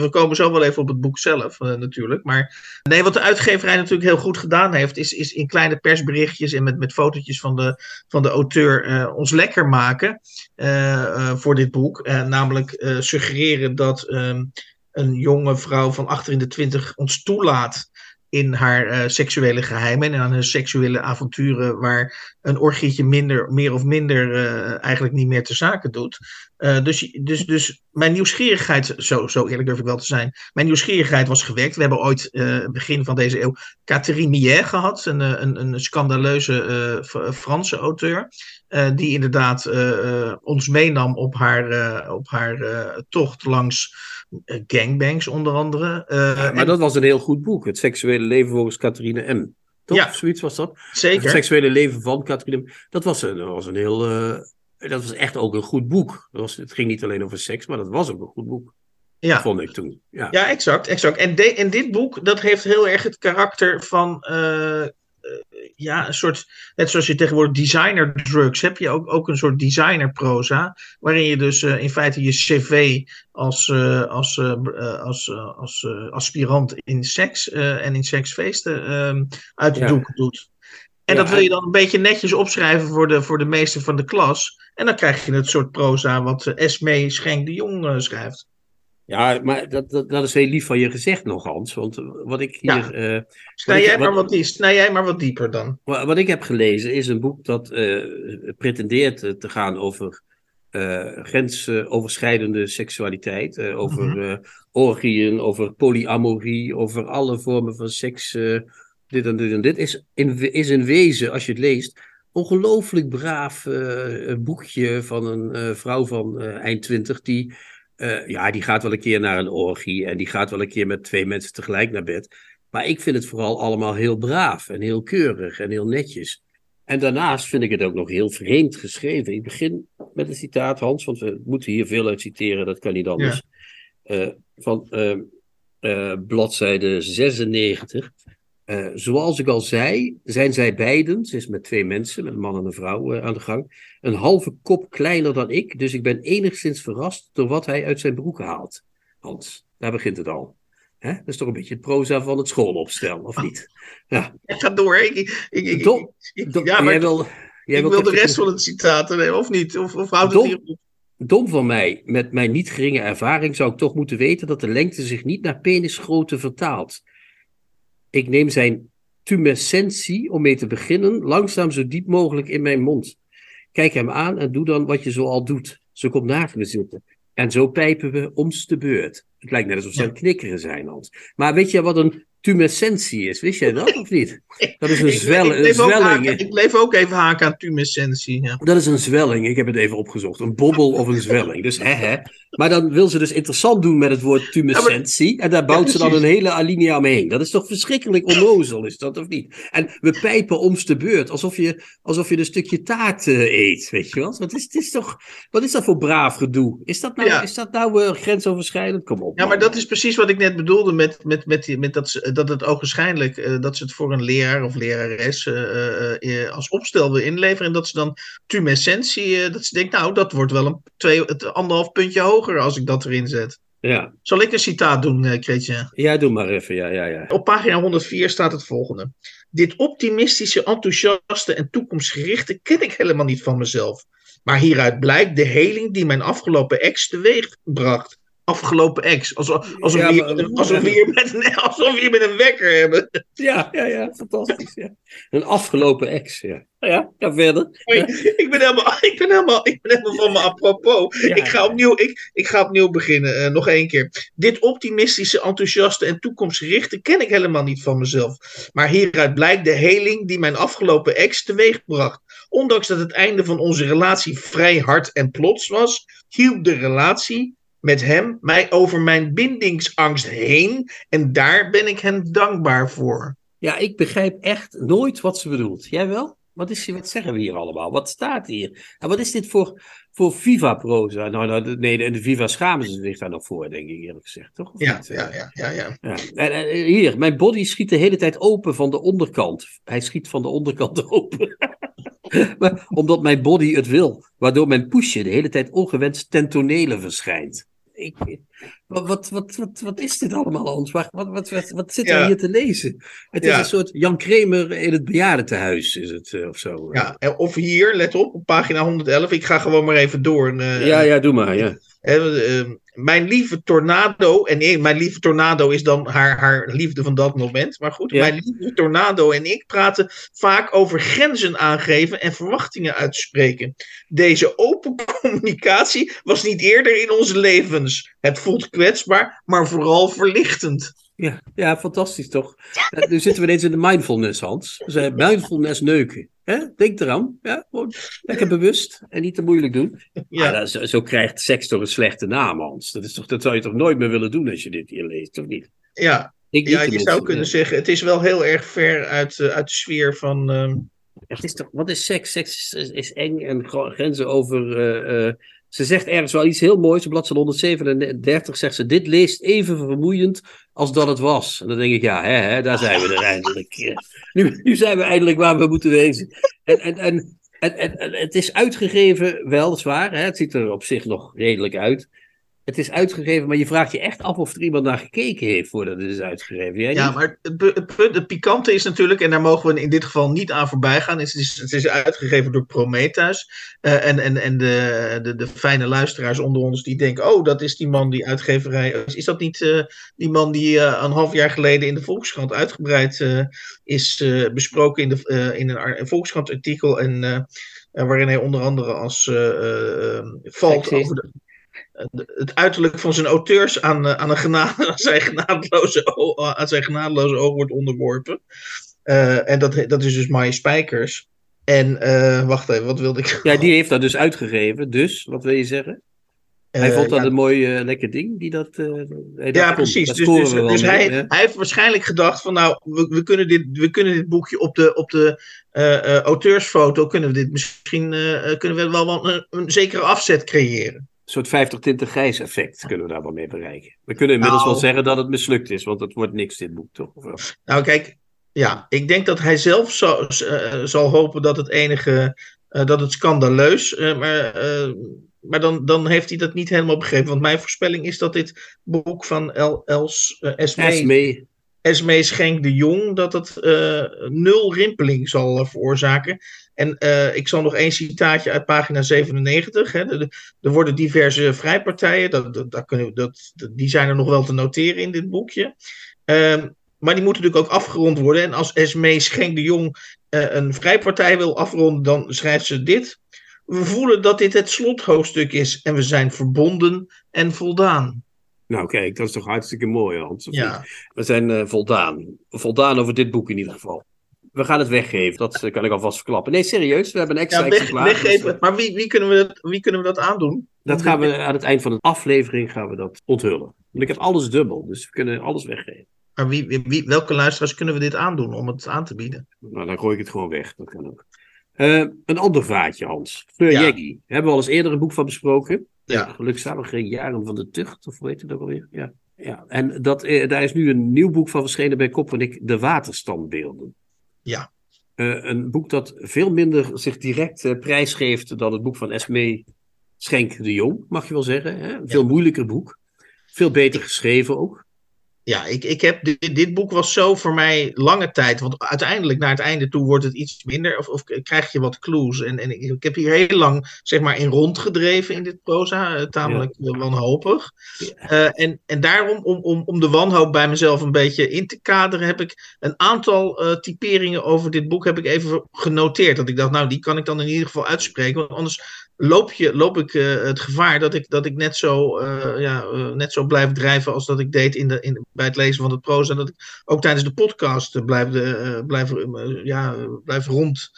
we komen zo wel even op het boek zelf uh, natuurlijk. Maar nee, wat de uitgeverij natuurlijk heel goed gedaan heeft, is, is in kleine persberichtjes en met, met fotootjes van de, van de auteur ons lekker maken voor dit boek. namelijk suggereren dat ehm, een jonge vrouw van achter in de twintig ons toelaat in haar uh, seksuele geheimen en aan haar seksuele avonturen, waar een orgietje minder, meer of minder uh, eigenlijk niet meer te zaken doet. Uh, dus, dus, dus mijn nieuwsgierigheid, zo, zo eerlijk durf ik wel te zijn, mijn nieuwsgierigheid was gewekt. We hebben ooit begin van deze eeuw Catherine Millet gehad, een, een, een scandaleuze Franse auteur, die inderdaad ons meenam op haar, op haar tocht langs eh, gangbangs onder andere. Uh, maar dat was een heel goed boek. Het seksuele leven volgens Catharine M. Toch? Ja, zoiets was dat. Zeker. Het seksuele leven van Catharine M. Dat was een, dat was een heel... Uh, dat was echt ook een goed boek. Dat was, het ging niet alleen over seks, maar dat was ook een goed boek. Ja. Vond ik toen. Ja, ja exact. exact. En, de, en dit boek, dat heeft heel erg het karakter van eh, ja, een soort, net zoals je tegenwoordig designer drugs, heb je ook, ook een soort designer proza, waarin je dus uh, in feite je cv als, uh, als, als, als aspirant in seks en in seksfeesten ehm, uit de ja. doeken doet. En ja, dat wil je dan een beetje netjes opschrijven voor de, voor de meester van de klas. En dan krijg je het soort proza wat Esme Schenk de Jong schrijft. Ja, maar dat, dat, dat, is heel lief van je gezegd nog, Hans. Want wat ik hier. Ja. Uh, snij, jij maar wat, snij jij maar wat dieper dan. Wat, wat ik heb gelezen is een boek dat uh, pretendeert te gaan over uh, grensoverschrijdende seksualiteit. over mm -hmm. orgieën, over polyamorie, over alle vormen van seks. dit en dit en dit. Is in, is in wezen, als je het leest. Ongelooflijk braaf boekje van een vrouw van eind twintig die uh, ja, die gaat wel een keer naar een orgie en die gaat wel een keer met twee mensen tegelijk naar bed. Maar ik vind het vooral allemaal heel braaf en heel keurig en heel netjes. En daarnaast vind ik het ook nog heel vreemd geschreven. Ik begin met een citaat, Hans, want we moeten hier veel uit citeren, dat kan niet anders. Ja. Uh, van uh, bladzijde 96. Uh, zoals ik al zei, zijn zij beiden, ze is met twee mensen, met een man en een vrouw uh, aan de gang, een halve kop kleiner dan ik, dus ik ben enigszins verrast door wat hij uit zijn broek haalt. Hans, daar begint het al. Hè? Dat is toch een beetje het proza van het schoolopstel, of niet? Ja. Ga door. Ik, ik, ik, Dom, ja, maar jij wil, jij ik wil de rest van het citaat nemen, of niet? Of, of houdt het hier op? Dom van mij, met mijn niet geringe ervaring, zou ik toch moeten weten dat de lengte zich niet naar penisgrootte vertaalt. Ik neem zijn tumescentie, om mee te beginnen, langzaam zo diep mogelijk in mijn mond. Kijk hem aan en doe dan wat je zoal doet. Zo komt naast me zitten. En zo pijpen we ons de beurt. Het lijkt net alsof ze aan het knikkeren zijn, Hans. Maar weet je wat een tumescentie is. Wist jij dat of niet? Dat is een, zwel, ik, ik een zwelling. ik leef ook even haken aan tumescentie. Ja. Dat is een zwelling. Ik heb het even opgezocht. Een bobbel of een zwelling. Dus hè hè. Maar dan wil ze dus interessant doen met het woord tumescentie. en daar bouwt ze dan een hele alinea omheen. Dat is toch verschrikkelijk onnozel, is dat of niet? En we pijpen ons de beurt. Alsof je, alsof je een stukje taart uh, eet. Weet je wel? Wat is, het is toch, wat is dat voor braaf gedoe? Is dat nou, ja. is dat nou uh, grensoverschrijdend? Kom op. Ja, maar dat is precies wat ik net bedoelde met, met, met, die, met dat dat het ogenschijnlijk uh, dat ze het voor een leraar of lerares uh, uh, als opstel wil inleveren. En dat ze dan tumescentie, dat ze denkt, nou, dat wordt wel een twee, het anderhalf puntje hoger als ik dat erin zet. Ja. Zal ik een citaat doen, Kreetje? Ja, doe maar even. Ja, ja, ja. Op pagina 104 staat het volgende. Dit optimistische, enthousiaste en toekomstgerichte ken ik helemaal niet van mezelf. Maar hieruit blijkt de heling die mijn afgelopen ex teweeg bracht afgelopen ex. Alsof, alsof, ja, we, hier, maar, alsof, we hier met een, alsof we hier met een wekker hebben. Ja, ja, ja, fantastisch. Ja. Een afgelopen ex, ja. Ja, ga verder. Ik, ben helemaal, ik, ben helemaal, ik ben helemaal van me apropos. Ja. Ik, ga opnieuw, ik, ik ga opnieuw beginnen, uh, nog één keer. Dit optimistische, enthousiaste en toekomstgerichte ken ik helemaal niet van mezelf. Maar hieruit blijkt de heling die mijn afgelopen ex teweegbracht. Ondanks dat het einde van onze relatie vrij hard en plots was, hielp de relatie met hem mij over mijn bindingsangst heen. En daar ben ik hem dankbaar voor. Ja, ik begrijp echt nooit wat ze bedoelt. Jij wel? Wat, is, wat zeggen we hier allemaal? Wat staat hier? En wat is dit voor, voor Viva-proza? Nou, nou, nee, de, de Viva schamen ze zich daar nog voor, denk ik eerlijk gezegd, toch? Ja, ja, ja, ja, ja. Ja. En, en, hier, mijn body schiet de hele tijd open van de onderkant. Hij schiet van de onderkant open. maar, omdat mijn body het wil. Waardoor mijn poesje de hele tijd ongewenst ten tonele verschijnt. Ik, wat, wat, wat, wat, wat is dit allemaal, Hans? Wat, wat, wat, wat, we Ja. hier te lezen? Het is een soort Jan Kramer in het bejaardentehuis, is het, eh, of zo. Ja, en of hier, let op, op pagina 111. Ik ga gewoon maar even door. En, eh, ja, ja, doe maar, ja. eh, eh, mijn lieve Tornado, en ik, mijn lieve Tornado is dan haar, haar liefde van dat moment. Maar goed, Ja. mijn lieve Tornado en ik praten vaak over grenzen aangeven en verwachtingen uitspreken. Deze open communicatie was niet eerder in onze levens. Het voelt kwetsbaar, maar vooral verlichtend. Ja, ja, fantastisch toch? Eh, Nu zitten we ineens in de mindfulness, Hans. We zijn mindfulness neuken. Hè? Denk eraan. Ja, gewoon lekker bewust en niet te moeilijk doen. Ja. Maar dat- zo, zo krijgt seks toch een slechte naam, Hans. Dat, is toch, dat zou je toch nooit meer willen doen als je dit hier leest, of niet? Ja, Ik ja, je zou kunnen zeggen, het is wel heel erg ver uit, eh, uit de sfeer van. ehm, is toch, wat is seks? Seks is, is eng en grenzen over. eh, eh, ze zegt ergens wel iets heel moois. Op bladzijde 137 zegt ze: Dit leest even vermoeiend als dat het was. En dan denk ik: Ja, hè, hè, daar zijn we er eindelijk. Nu, nu zijn we eindelijk waar we moeten wezen. En, en, en, en, en- en het is uitgegeven, weliswaar. Hè, het ziet er op zich nog redelijk uit. Het is uitgegeven, maar je vraagt je echt af of er iemand naar gekeken heeft voordat het is uitgegeven. Jij Ja, niet? maar het, het, punt- het pikante is natuurlijk, en daar mogen we in dit geval niet aan voorbij gaan, het, is, het is uitgegeven door Prometheus. Eh, en en, en de, de, de fijne luisteraars onder ons die denken, oh, dat is die man die uitgeverij... Is, is dat niet eh, die man die eh, een half jaar geleden in de Volkskrant uitgebreid is besproken in, de, in een, Volkskrant artikel en... waarin hij onder andere als valt over de- het uiterlijk van zijn auteurs aan, eh, aan, een genade, aan, zijn genadeloze, o- aan zijn genadeloze oog wordt onderworpen. Eh, en dat, dat is dus Maaie Spijkers. En eh, wacht even, wat wilde ik? Ja, die heeft dat dus uitgegeven. Dus, wat wil je zeggen? Hij vond dat ja, een mooi lekker ding. Die dat, Ja, precies. dat Dus, dus, dus mee, hij, hij heeft waarschijnlijk gedacht van nou, we, we, kunnen, dit, we kunnen dit boekje op de, op de auteursfoto, kunnen we dit misschien, kunnen we wel wel een, een zekere afzet creëren. Een soort 50 tinten grijs effect kunnen we daar wel mee bereiken. We kunnen inmiddels Nou. wel zeggen dat het mislukt is, want het wordt niks dit boek, toch? Nou, kijk, ja, ik denk dat hij zelf zo, eh, zal hopen dat het enige, eh, dat het scandaleus, eh, maar, maar dan, dan heeft hij dat niet helemaal begrepen. Want mijn voorspelling is dat dit boek van El, Els, Esmee, Esmee. Esmee Schenk de Jong, dat het nul rimpeling zal veroorzaken. En eh, ik zal nog één citaatje uit pagina 97. Hè. Er worden diverse vrijpartijen, dat, dat, dat kunnen, we- dat, die zijn er nog wel te noteren in dit boekje. Ehm, maar die moeten natuurlijk ook afgerond worden. En als Esmee Schenk de Jong eh, een vrijpartij wil afronden, dan schrijft ze dit. We voelen dat dit het slothoofdstuk is en we zijn verbonden en voldaan. Nou, kijk, dat is toch hartstikke mooi, Hans. Ja, We zijn eh, voldaan. Voldaan over dit boek in ieder geval. We gaan het weggeven, dat eh, kan ik alvast verklappen. Nee, serieus, we hebben een extra ja weg, exemplaar. weggeven. Maar wie, wie, kunnen we dat, wie kunnen we dat aandoen? Dat gaan we aan het eind van de aflevering gaan we dat onthullen. Want ik heb alles dubbel, dus we kunnen alles weggeven. Maar wie, wie, welke luisteraars kunnen we dit aandoen om het aan te bieden? Nou, dan gooi ik het gewoon weg. Dat kan ook. Eh, een ander vaatje, Hans. Fleur Ja. Jeggi. Hebben we al eens eerder een boek van besproken. Ja. Gelukzalige jaren van de tucht, of hoe heet het ook alweer? Ja. ja. En dat, eh, daar is nu een nieuw boek van verschenen bij Kop en ik, De Waterstandbeelden. Ja. Eh, een boek dat veel minder zich direct eh, prijsgeeft dan het boek van Esmee Schenk de Jong, mag je wel zeggen. Hè? Een veel moeilijker boek. Veel beter geschreven ook. Ja, ik, ik heb dit, dit boek was zo voor mij lange tijd. Want uiteindelijk naar het einde toe wordt het iets minder. Of, of krijg je wat clues. En, en ik, ik heb hier heel lang zeg maar in rondgedreven in dit proza. eh, tamelijk wanhopig. Eh, en, en daarom, om, om, om de wanhoop bij mezelf een beetje in te kaderen, heb ik een aantal eh, typeringen over dit boek heb ik even genoteerd. Dat ik dacht, nou, die kan ik dan in ieder geval uitspreken. Want anders loop, je, loop ik eh, het gevaar dat ik, dat ik net, zo, eh, ja, eh, net zo blijf drijven als dat ik deed in de, in, bij het lezen van het proza. En dat ik ook tijdens de podcast blijf, blijf, ja, blijf rond.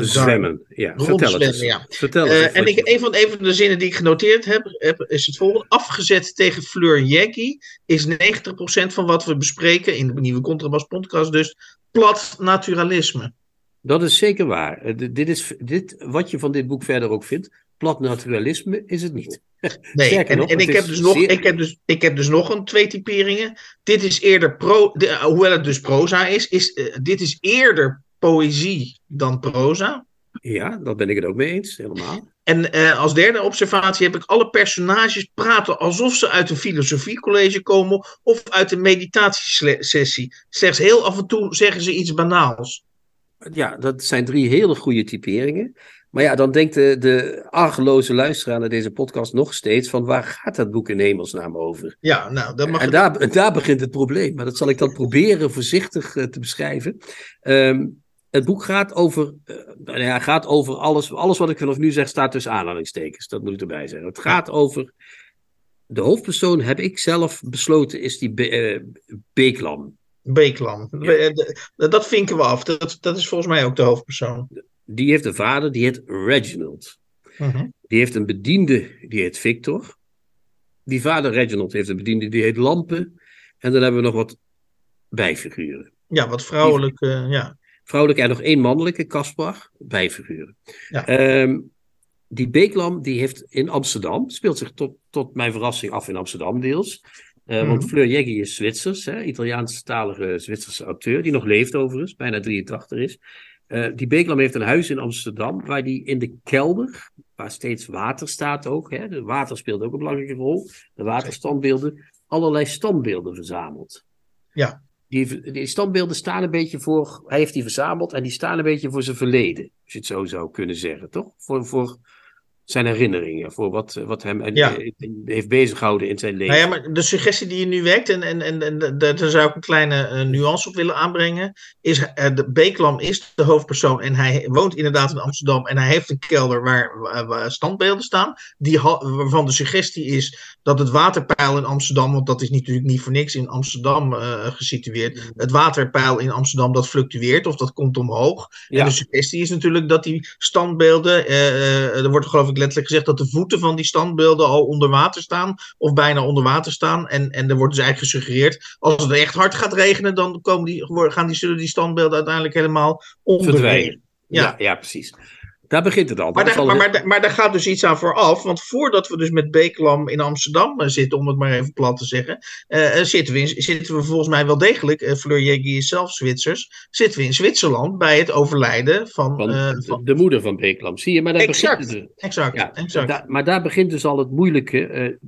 Zwemmen. Ja, vertel het eens. ja. Vertel het eens en ik, een, van, een van de zinnen die ik genoteerd heb, heb is het volgende. Afgezet tegen Fleur Jackie is 90% van wat we bespreken in de nieuwe Contrabas podcast dus plat naturalisme. Dat is zeker waar. Eh, dit is, dit, wat je van dit boek verder ook vindt, plat naturalisme is het niet. Nee, Sterker en, nog, en ik, heb dus nog, zeer- ik, heb dus, ik heb dus nog een twee typeringen. Dit is eerder pro, de- eh, hoewel het dus proza is, is eh, dit is eerder poëzie dan proza. Ja, daar ben ik het ook mee eens, helemaal. En als derde observatie heb ik alle personages praten alsof ze uit een filosofiecollege komen of uit een meditatiesessie. Slechts heel af en toe zeggen ze iets banaals. Ja, dat zijn drie hele goede typeringen. Maar ja, dan denkt de, de argeloze luisteraar naar deze podcast nog steeds van waar gaat dat boek in hemelsnaam over? Ja, nou, dat mag En daar, daar begint het probleem. Maar dat zal ik dan proberen voorzichtig eh, te beschrijven. Ehm, het boek gaat over, eh, nou ja, gaat over alles. Alles wat ik vanaf nu zeg staat tussen aanhalingstekens. Dat moet ik erbij zeggen. Het gaat over. De hoofdpersoon heb ik zelf besloten is die Be- eh, Beeklam. Ja. We- de- Dat vinken we af. Dat, dat is volgens mij ook de hoofdpersoon. Die heeft een vader, die heet Reginald. Mhm. Die heeft een bediende, die heet Victor. Die vader Reginald heeft een bediende, die heet Lampen. En dan hebben we nog wat bijfiguren. Ja, wat vrouwelijk. eh, ja. Vrouwelijke en nog één mannelijke, Caspar, bijfiguren. Ja. Ehm, die Beeklam, die heeft in Amsterdam, speelt zich tot, tot mijn verrassing af in Amsterdam deels. Eh, Want Mhm. Fleur Jeggi is Zwitsers, hè, Italiaanstalige Zwitserse acteur, die nog leeft overigens, bijna 83 is. Eh, die Beeklam heeft een huis in Amsterdam, waar die in de kelder, waar steeds water staat ook, hè, de water speelt ook een belangrijke rol, de waterstandbeelden, allerlei standbeelden verzameld. Ja. Die, die standbeelden staan een beetje voor, hij heeft die verzameld en die staan een beetje voor zijn verleden, als je het zo zou kunnen zeggen, toch? Voor, voor zijn herinneringen, voor wat, wat hem eh, Ja. heeft bezighouden in zijn leven. Nou ja, maar de suggestie die je nu wekt, en, en, en, en da- daar zou ik een kleine eh, nuance op willen aanbrengen, is eh, de Beeklam is de hoofdpersoon en hij woont inderdaad in Amsterdam en hij heeft een kelder waar, waar- standbeelden staan, die, waarvan de suggestie is dat het waterpeil in Amsterdam, want dat is natuurlijk niet voor niks in Amsterdam eh, gesitueerd, het waterpeil in Amsterdam dat fluctueert of dat komt omhoog. Ja. En de suggestie is natuurlijk dat die standbeelden, er wordt geloof ik letterlijk gezegd dat de voeten van die standbeelden al onder water staan, of bijna onder water staan. En, en er wordt dus eigenlijk gesuggereerd, als het echt hard gaat regenen, dan komen die, gaan die, zullen die standbeelden uiteindelijk helemaal verdwijnen. Ja. Ja. Ja, precies. Daar begint het al. Maar daar, maar, maar, maar daar gaat dus iets aan vooraf. Want voordat we dus met Beeklam in Amsterdam eh, zitten, om het maar even plat te zeggen, eh, eh, zitten, we in, zitten we volgens mij wel degelijk, eh, Fleur Jeggi is zelf Zwitsers, zitten we in Zwitserland bij het overlijden van... van de- van de moeder van Beeklam. Zie je, maar daar Exact. begint het. exact, Ja, exact. Maar daar begint dus al het moeilijke.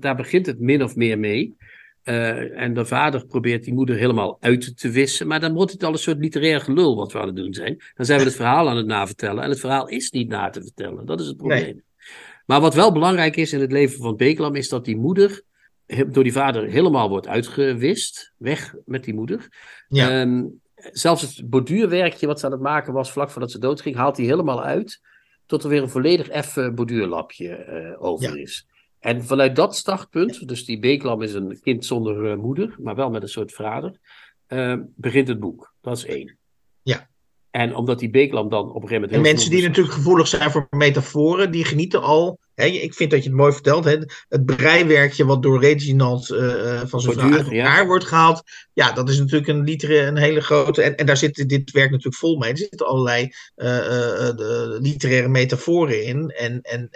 daar begint het min of meer mee. Eh, en de vader probeert die moeder helemaal uit te wissen. Maar dan wordt het al een soort literair gelul wat we aan het doen zijn. Dan zijn we het verhaal aan het navertellen. En het verhaal is niet na te vertellen. Dat is het probleem. Maar wat wel belangrijk is in het leven van Beeklam, is dat die moeder door die vader helemaal wordt uitgewist. Weg met die moeder. Ja. Ehm, zelfs het borduurwerkje wat ze aan het maken was vlak voordat ze doodging, haalt hij helemaal uit. Tot er weer een volledig effen borduurlapje eh, over Ja. is. En vanuit dat startpunt, dus die Beeklam is een kind zonder eh, moeder, maar wel met een soort vader, eh, begint het boek. Dat is één. Ja. En omdat die Beeklam dan op een gegeven moment. En mensen die natuurlijk gevoelig zijn voor metaforen, die genieten al. Hè, ik vind dat je het mooi vertelt. Het breiwerkje wat door Reginald eh, eh, van zijn vrouw uit ja. elkaar wordt gehaald. Ja, dat is natuurlijk een, literaire, een hele grote. En, en daar zit dit werk natuurlijk vol mee. Er zitten allerlei eh, de literaire metaforen in. En, en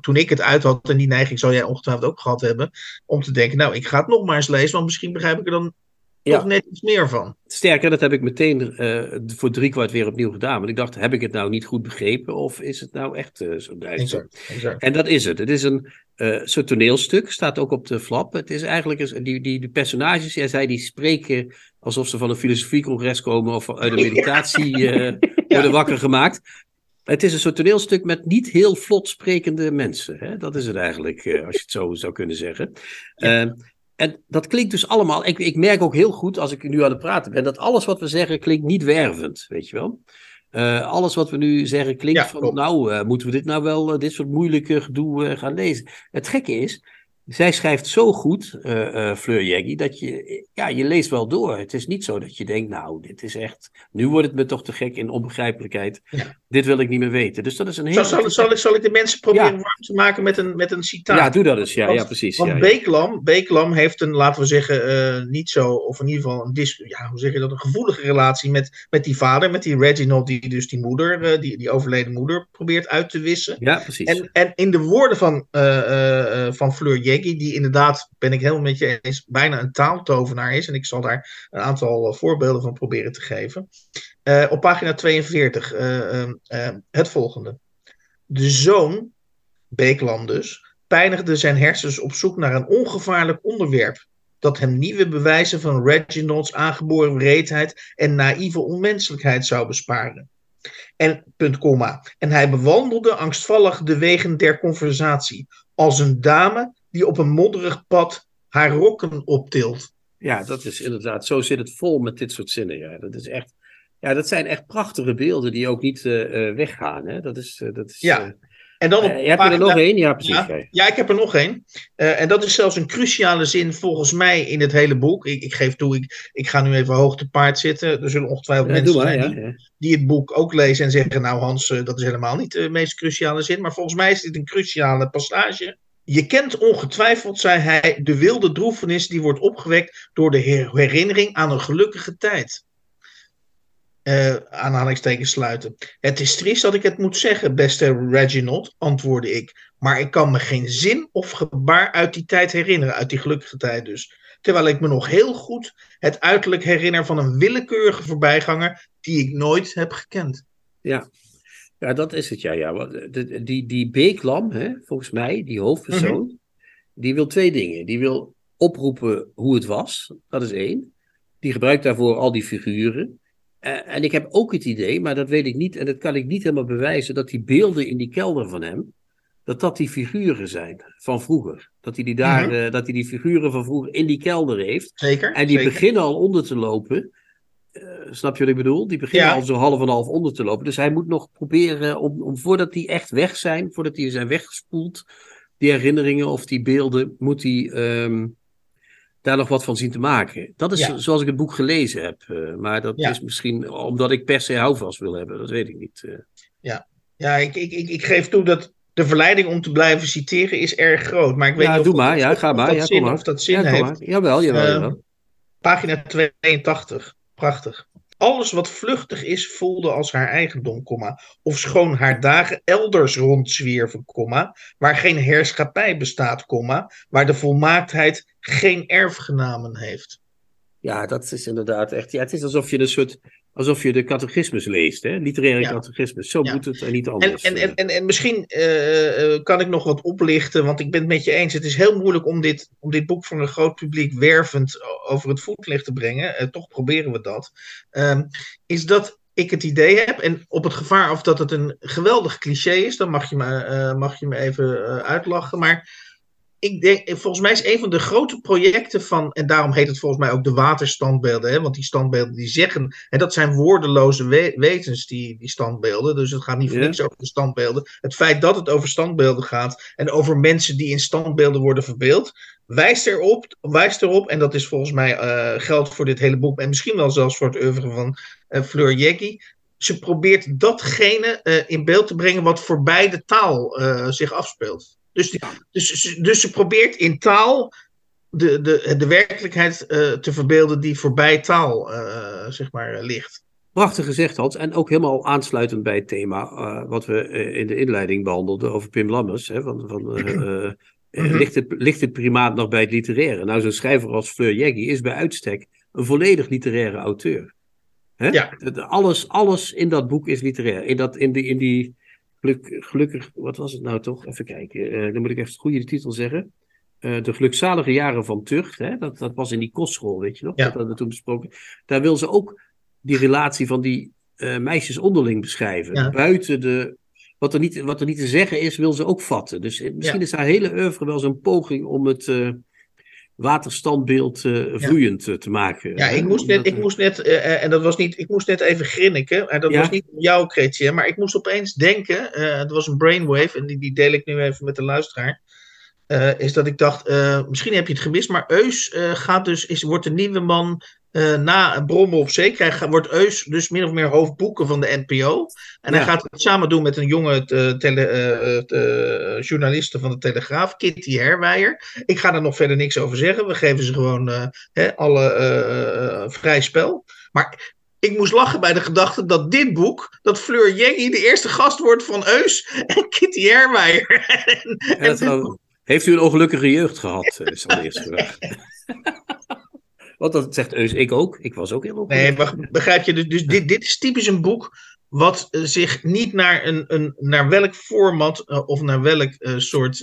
toen ik het uit had, en die neiging zal jij ongetwijfeld ook gehad hebben, om te denken, nou, ik ga het nog maar eens lezen, want misschien begrijp ik er dan Ja. toch net iets meer van. Sterker, dat heb ik meteen eh, voor driekwart weer opnieuw gedaan. Want ik dacht, heb ik het nou niet goed begrepen? Of is het nou echt eh, zo. En dat is het. Het is een eh, soort toneelstuk, staat ook op de flap. Het is eigenlijk, die, die, die personages, jij zei, die spreken alsof ze van een filosofiecongres komen of uit een meditatie worden wakker gemaakt. Het is een soort toneelstuk met niet heel vlot sprekende mensen. Hè? Dat is het eigenlijk, als je het zo zou kunnen zeggen. Ja. En dat klinkt dus allemaal. Ik, ik merk ook heel goed als ik nu aan het praten ben, dat alles wat we zeggen klinkt niet wervend, weet je wel. Eh, alles wat we nu zeggen klinkt Ja, van, nou, eh, moeten we dit nou wel, eh, dit soort moeilijke gedoe gaan lezen? Het gekke is, zij schrijft zo goed, uh, Fleur Jeggy, dat je, ja, je leest wel door. Het is niet zo dat je denkt, nou, dit is echt, nu wordt het me toch te gek in onbegrijpelijkheid. Dit wil ik niet meer weten. Dus dat is een heel... Zal, zal, ik, zal ik de mensen proberen warm te maken met een, met een citaat? Ja, doe dat eens. Ja, ja precies. Want ja, Beeklam, Beeklam heeft een, laten we zeggen, uh, niet zo, of in ieder geval een, dis, ja, hoe zeg je dat, een gevoelige relatie met, met die vader, met die Reginald, die dus die moeder, die, die overleden moeder probeert uit te wissen. Ja, precies. En, en in de woorden van, van Fleur Jeggy, die inderdaad, ben ik helemaal met je eens, bijna een taaltovenaar is. En ik zal daar een aantal eh, voorbeelden van proberen te geven. Uh, op pagina 42 uh, uh, het volgende. De zoon, Beekland dus, pijnigde zijn hersens op zoek naar een ongevaarlijk onderwerp. Dat hem nieuwe bewijzen van Reginald's aangeboren wreedheid en naïeve onmenselijkheid zou besparen. En, punt, komma. En hij bewandelde angstvallig de wegen der conversatie, als een dame die op een modderig pad haar rokken optilt. Ja, dat is inderdaad, zo zit het vol met dit soort zinnen. Ja. Dat, is echt, ja, dat zijn echt prachtige beelden die ook niet uh, weggaan. Hè? Dat is, uh, dat is, ja. En dan op uh, je er nog één? Ja, precies. Ja, ja, ik heb er nog één. En dat is zelfs een cruciale zin volgens mij in het hele boek. Ik, ik geef toe, ik, ik ga nu even hoog te paard zitten. Er zullen ongetwijfeld mensen zijn die, die, het boek ook lezen en zeggen... nou Hans, dat is helemaal niet de meest cruciale zin. Maar volgens mij is dit een cruciale passage. Je kent ongetwijfeld, zei hij, de wilde droefenis die wordt opgewekt door de herinnering aan een gelukkige tijd. Uh, aanhalingstekens sluiten. Het is triest dat ik het moet zeggen, beste Reginald, antwoordde ik. Maar ik kan me geen zin of gebaar uit die tijd herinneren, uit die gelukkige tijd dus. Terwijl ik me nog heel goed het uiterlijk herinner van een willekeurige voorbijganger die ik nooit heb gekend. Ja, ja, dat is het, ja. ja. Die, die Beeklam, hè, volgens mij, die hoofdpersoon, mm -hmm. die wil twee dingen. Die wil oproepen hoe het was, dat is één. Die gebruikt daarvoor al die figuren. Uh, en ik heb ook het idee, maar dat weet ik niet en dat kan ik niet helemaal bewijzen, dat die beelden in die kelder van hem, dat dat die figuren zijn van vroeger. Dat hij die, daar, mm -hmm. uh, dat hij die figuren van vroeger in die kelder heeft. Zeker. En die zeker. beginnen al onder te lopen. Uh, snap je wat ik bedoel? Die beginnen ja. al zo half en half onder te lopen. Dus hij moet nog proberen, om, om voordat die echt weg zijn, voordat die zijn weggespoeld, die herinneringen of die beelden, moet hij um, daar nog wat van zien te maken. Dat is ja. zoals ik het boek gelezen heb. Uh, maar dat ja. is misschien omdat ik per se houvast wil hebben. Dat weet ik niet. Uh. Ja, ja ik, ik, ik, ik geef toe dat de verleiding om te blijven citeren is erg groot. Maar ik weet ja, niet doe maar. of, ja, ga of, maar. dat ja, zin, maar. of dat zin ja, heeft. Jawel, jawel, uh, jawel. Pagina 82. Prachtig. Alles wat vluchtig is, voelde als haar eigendom, komma. Of schoon haar dagen elders rondzwierven, komma. Waar geen heerschappij bestaat, komma. Waar de volmaaktheid geen erfgenamen heeft. Ja, dat is inderdaad echt. Ja, het is alsof je een soort. Alsof je de catechismus leest, hè? literaire ja. catechismus. Zo ja. moet het en niet anders. En, en, en, en misschien uh, uh, kan ik nog wat oplichten, want ik ben het met je eens. Het is heel moeilijk om dit, om dit boek voor een groot publiek wervend over het voetlicht te brengen. Uh, toch proberen we dat. Um, is dat ik het idee heb, en op het gevaar of dat het een geweldig cliché is, dan mag je me, mag je me even uitlachen. Maar ik denk, volgens mij is een van de grote projecten van, en daarom heet het volgens mij ook de waterstandbeelden, hè, want die standbeelden die zeggen, en dat zijn woordeloze we wetens, die, die standbeelden, dus het gaat niet voor ja. niks over de standbeelden. Het feit dat het over standbeelden gaat en over mensen die in standbeelden worden verbeeld, wijst erop, wijst erop en dat is volgens mij uh, geldt voor dit hele boek, en misschien wel zelfs voor het oeuvre van uh, Fleur Jeggy, ze probeert datgene uh, in beeld te brengen wat voorbij de taal zich afspeelt. Dus, die, dus, dus ze probeert in taal de, de, de werkelijkheid uh, te verbeelden die voorbij taal uh, zeg maar, ligt. Prachtig gezegd, Hans. En ook helemaal aansluitend bij het thema uh, wat we in de inleiding behandelden over Pim Lammers. Hè, van, van, mm-hmm. ligt, het, ligt het primaat nog bij het literaire? Nou, zo'n schrijver als Fleur Jeggy is bij uitstek een volledig literaire auteur. Hè? Ja. Alles, alles in dat boek is literair. In, dat, in, die, in die Geluk, gelukkig, wat was het nou toch? Even kijken. Uh, dan moet ik even het goede titel zeggen. Uh, de gelukzalige jaren van Tucht. Hè? Dat, dat was in die kostschool, weet je nog? Ja. Dat hadden we toen besproken. Daar wil ze ook die relatie van die uh, meisjes onderling beschrijven. Ja. Buiten de. Wat er, niet, wat er niet te zeggen is, wil ze ook vatten. Dus misschien ja. is haar hele oeuvre wel zo'n poging om het waterstandbeeld uh, vloeiend ja. te maken. Ja, ik moest net, ik moest net uh, en dat was niet, ik moest net even grinniken. En dat ja? was niet om jouw Kretje, maar ik moest opeens denken, uh, het was een brainwave en die, die deel ik nu even met de luisteraar. is dat ik dacht, misschien heb je het gemist, maar Eus gaat dus, is, wordt de nieuwe man na Brommen op Zee. Krijgt, wordt Eus dus min of meer hoofdboeken van de NPO. En ja. hij gaat het samen doen met een jonge tele, journaliste van de Telegraaf, Kitty Herwijer. Ik ga er nog verder niks over zeggen. We geven ze gewoon hè, alle vrij spel. Maar ik moest lachen bij de gedachte dat dit boek, dat Fleur Jengy de eerste gast wordt van Eus en Kitty en, en heeft u een ongelukkige jeugd gehad, is al de eerste vraag. Want dat zegt Eus ik ook. Ik was ook heel ongelukkig. Nee, maar begrijp je, dus, dus dit, dit is typisch een boek wat uh, zich niet naar, een, een, naar welk format uh, of naar welk uh, soort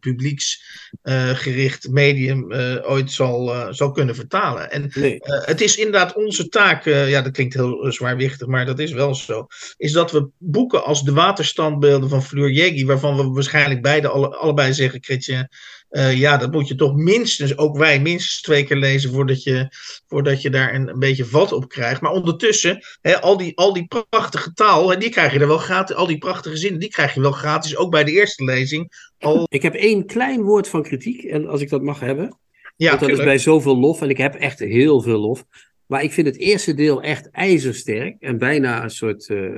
publieksgericht medium ooit zal, zal kunnen vertalen. En nee. het is inderdaad onze taak, ja dat klinkt heel zwaarwichtig, maar dat is wel zo, is dat we boeken als de waterstandbeelden van Fleur Jeggi, waarvan we waarschijnlijk beide alle, allebei zeggen, Kritje, uh, ja, dat moet je toch minstens, ook wij, minstens twee keer lezen voordat je, voordat je daar een, een beetje vat op krijgt. Maar ondertussen, hè, al, die, al die prachtige taal, hè, die krijg je er wel gratis, al die prachtige zinnen, die krijg je wel gratis, ook bij de eerste lezing. Al... Ik heb één klein woord van kritiek, en als ik dat mag hebben. Ja, Want dat tuurlijk. is bij zoveel lof, en ik heb echt heel veel lof. Maar ik vind het eerste deel echt ijzersterk en bijna een soort uh,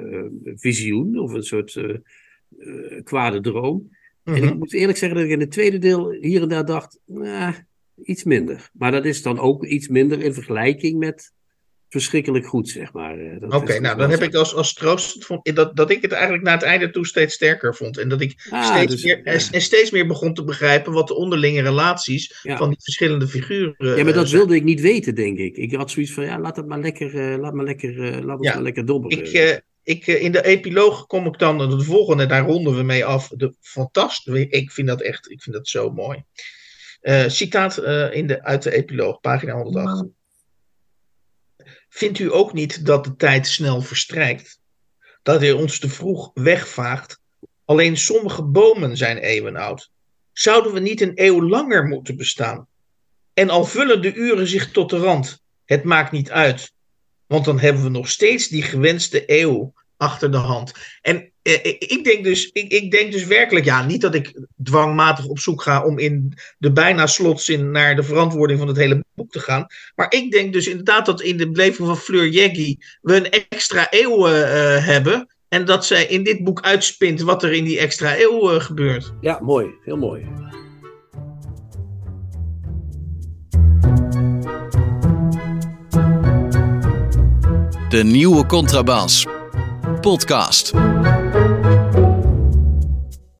visioen of een soort uh, uh, kwade droom. En ik moet eerlijk zeggen dat ik in het tweede deel hier en daar dacht, nah, iets minder. Maar dat is dan ook iets minder in vergelijking met verschrikkelijk goed, zeg maar. Oké, okay, nou dan heb ik als, als troost vond, dat, dat ik het eigenlijk naar het einde toe steeds sterker vond. En dat ik ah, steeds, dus, meer, ja. en steeds meer begon te begrijpen wat de onderlinge relaties ja. van die verschillende figuren Ja, maar dat wilde ik niet weten, denk ik. Ik had zoiets van, ja, laat het maar lekker, uh, laat maar lekker, laat het maar lekker dobberen. Ik, ik, in de epiloog kom ik dan, de volgende, daar ronden we mee af. De, fantastisch, ik vind dat echt, ik vind dat zo mooi. Uh, citaat uh, in de, uit de epiloog, pagina 108. Vindt u ook niet dat de tijd snel verstrijkt? Dat hij ons te vroeg wegvaagt? Alleen sommige bomen zijn eeuwen oud. Zouden we niet een eeuw langer moeten bestaan? En al vullen de uren zich tot de rand, het maakt niet uit. Want dan hebben we nog steeds die gewenste eeuw achter de hand. En eh, ik, denk dus, ik, ik, denk dus werkelijk, ja, niet dat ik dwangmatig op zoek ga om in de bijna slotzin naar de verantwoording van het hele boek te gaan. Maar ik denk dus inderdaad dat in de beleving van Fleur Jeggi we een extra eeuw uh, hebben. En dat zij in dit boek uitspint wat er in die extra eeuw gebeurt. Ja, mooi. Heel mooi. De nieuwe contrabas. Podcast.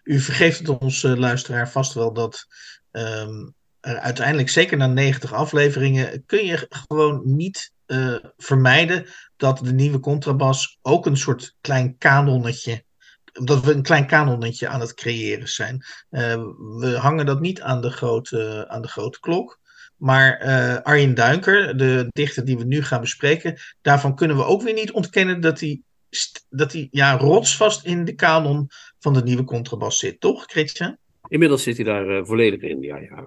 U vergeeft het ons, uh, luisteraar, vast wel dat um, er uiteindelijk, zeker na 90 afleveringen, kun je gewoon niet uh, vermijden dat de nieuwe contrabas ook een soort klein kanonnetje dat we een klein kanonnetje aan het creëren zijn. Uh, we hangen dat niet aan de grote, aan de grote klok. Maar uh, Arjen Duinker, de dichter die we nu gaan bespreken, daarvan kunnen we ook weer niet ontkennen dat hij, dat hij ja, rotsvast in de kanon van de nieuwe contrabas zit, toch, Christian? Inmiddels zit hij daar uh, volledig in, ja. ja.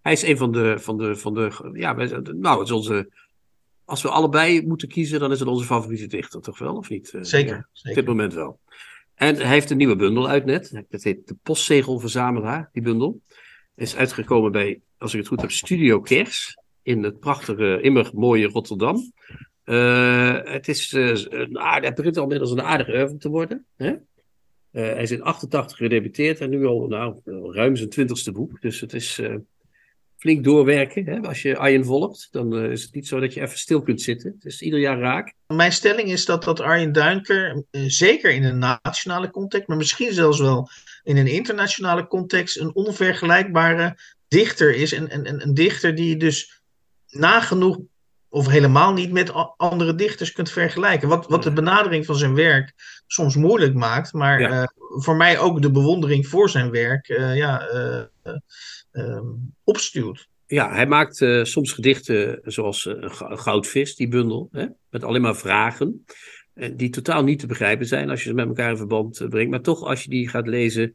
Hij is een van de, van de, van de ja, nou, het is onze, als we allebei moeten kiezen, dan is het onze favoriete dichter, toch wel, of niet? Zeker, ja, zeker. Op dit moment wel. En hij heeft een nieuwe bundel uit net, dat heet de Postzegelverzamelaar, die bundel. Is uitgekomen bij als ik het goed heb, Studio Kers. In het prachtige, immer mooie Rotterdam. Uh, het, is, uh, een aardig, het begint al inmiddels een aardige oeuvre te worden. Hè? Uh, hij is in 88 gedebuteerd en nu al nou, ruim zijn twintigste boek. Dus het is flink doorwerken. Hè? Als je Arjen volgt, dan is het niet zo dat je even stil kunt zitten. Het is ieder jaar raak. Mijn stelling is dat, dat Arjen Duinker, zeker in een nationale context, maar misschien zelfs wel in een internationale context, een onvergelijkbare dichter is. En, en, een dichter die je dus nagenoeg of helemaal niet met andere dichters kunt vergelijken. Wat, wat de benadering van zijn werk soms moeilijk maakt, maar ja. uh, voor mij ook de bewondering voor zijn werk uh, ja, uh, opstuwt. Ja, hij maakt soms gedichten zoals een goudvis, die bundel, hè, met alleen maar vragen. Die totaal niet te begrijpen zijn als je ze met elkaar in verband brengt. Maar toch, als je die gaat lezen,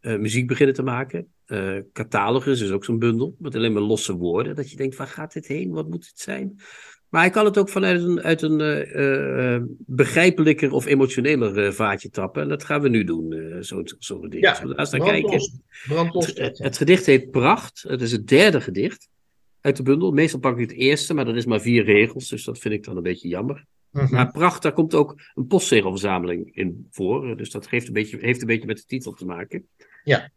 muziek beginnen te maken. Uh, catalogus is ook zo'n bundel met alleen maar losse woorden. Dat je denkt, waar gaat dit heen? Wat moet het zijn? Maar hij kan het ook vanuit een, uit een uh, begrijpelijker of emotioneler vaatje tappen. En dat gaan we nu doen, zo'n zo gedicht. Ja, brand kijken. Het, het, gedicht heet Pracht. Het is het derde gedicht uit de bundel. Meestal pak ik het eerste, maar dat is maar vier regels. Dus dat vind ik dan een beetje jammer. Mhm. Maar Pracht, daar komt ook een postzegelverzameling in voor. Dus dat geeft een beetje, heeft een beetje met de titel te maken. Ja.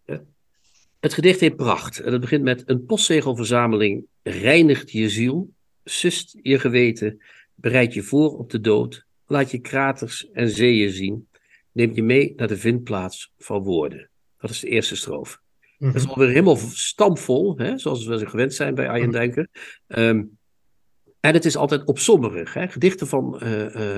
Het gedicht heet Pracht. En het begint met een postzegelverzameling reinigt je ziel, sust je geweten, bereid je voor op de dood, laat je kraters en zeeën zien, neemt je mee naar de vindplaats van woorden. Dat is de eerste stroof. Dat is mhm. alweer helemaal stampvol, hè, zoals we gewend zijn bij Arjen mhm. Duinker. En het is altijd opzommerig. Hè? Gedichten van uh,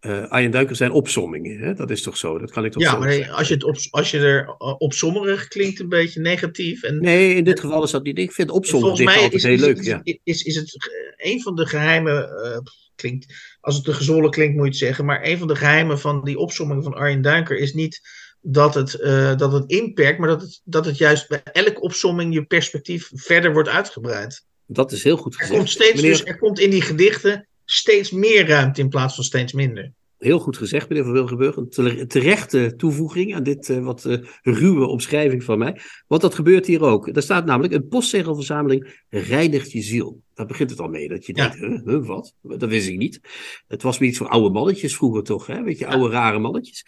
uh, Arjen Duiker zijn opsommingen. Hè? Dat is toch zo? Dat kan ik toch ja, maar als je, het op, als je er opsommerig klinkt een beetje negatief. En, nee, in dit geval is dat niet. Ik vind opsommeren altijd is, heel leuk. Is, ja. is, is het een van de geheimen, klinkt, als het te gezwollen klinkt moet je het zeggen, maar een van de geheimen van die opsomming van Arjen Duiker is niet dat het, dat het inperkt, maar dat het, dat het juist bij elke opsomming je perspectief verder wordt uitgebreid. Dat is heel goed gezegd. Er komt, steeds, dus, er komt in die gedichten steeds meer ruimte in plaats van steeds minder. Heel goed gezegd, meneer Van Wilgenburg. Een terechte toevoeging aan dit uh, wat uh, ruwe omschrijving van mij. Want dat gebeurt hier ook. Er staat namelijk: een postzegelverzameling reinigt je ziel. Daar begint het al mee. Dat je denkt: huh, wat? Dat wist ik niet. Het was iets voor oude mannetjes vroeger toch? Hè? Weet je, oude rare mannetjes.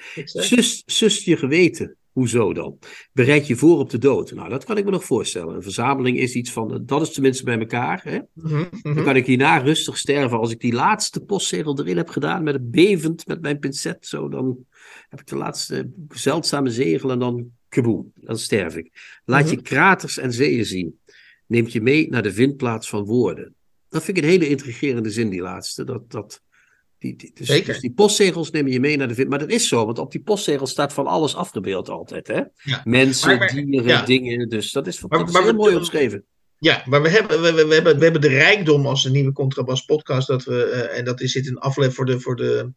Sust je geweten. Hoezo dan? Bereid je voor op de dood. Nou, dat kan ik me nog voorstellen. Een verzameling is iets van, dat is tenminste bij elkaar. Hè? Mhm, mhm. Dan kan ik hierna rustig sterven. Als ik die laatste postzegel erin heb gedaan, met het bevend, met mijn pincet, zo, dan heb ik de laatste zeldzame zegel en dan kaboom, dan sterf ik. Laat je mhm. kraters en zeeën zien. Neemt je mee naar de vindplaats van woorden. Dat vind ik een hele intrigerende zin, die laatste. Dat, dat, die, dus, Zeker. Dus die postzegels nemen je mee naar de... Maar dat is zo, want op die postzegels staat van alles afgebeeld altijd. Hè? Mensen, dieren, dingen. Dus dat is, dat is heel mooi omschreven. Ja, maar we hebben, we, we, hebben, we hebben de rijkdom als een nieuwe Contrabas podcast. Dat we, uh, en dat is zit een aflevering voor de, voor, de,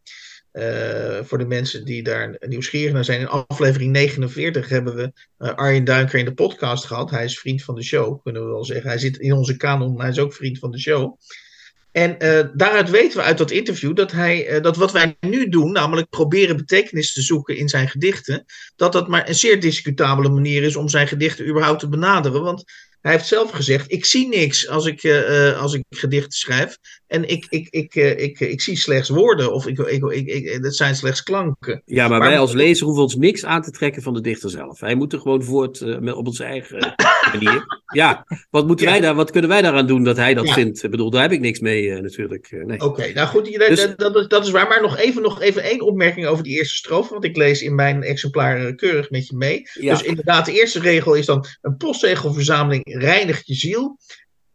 uh, voor de mensen die daar nieuwsgierig naar zijn. In aflevering 49 hebben we uh, Arjen Duinker in de podcast gehad. Hij is vriend van de show, kunnen we wel zeggen. Hij zit in onze kanon, maar hij is ook vriend van de show. En uh, daaruit weten we uit dat interview dat, hij, uh, dat wat wij nu doen, namelijk proberen betekenis te zoeken in zijn gedichten, dat dat maar een zeer discutabele manier is om zijn gedichten überhaupt te benaderen. Want hij heeft zelf gezegd: Ik zie niks als ik, uh, als ik gedichten schrijf. En ik, ik, ik, uh, ik, ik, zie slechts woorden, of ik, ik, ik, ik, dat zijn slechts klanken. Ja, maar, wij als lezer hoeven ons niks aan te trekken van de dichter zelf. Hij moet er gewoon voort uh, op onze eigen manier. Ja, wat, moeten Wij daar, wat kunnen wij daaraan doen dat hij dat ja. vindt? Ik bedoel, daar heb ik niks mee natuurlijk. Nee. Oké, nou goed, dus, dat, dat, dat, is waar. Maar nog even, nog even één opmerking over die eerste strofe. Want ik lees in mijn exemplaar keurig met je mee. Dus inderdaad, de eerste regel is dan een postzegelverzameling reinigt je ziel,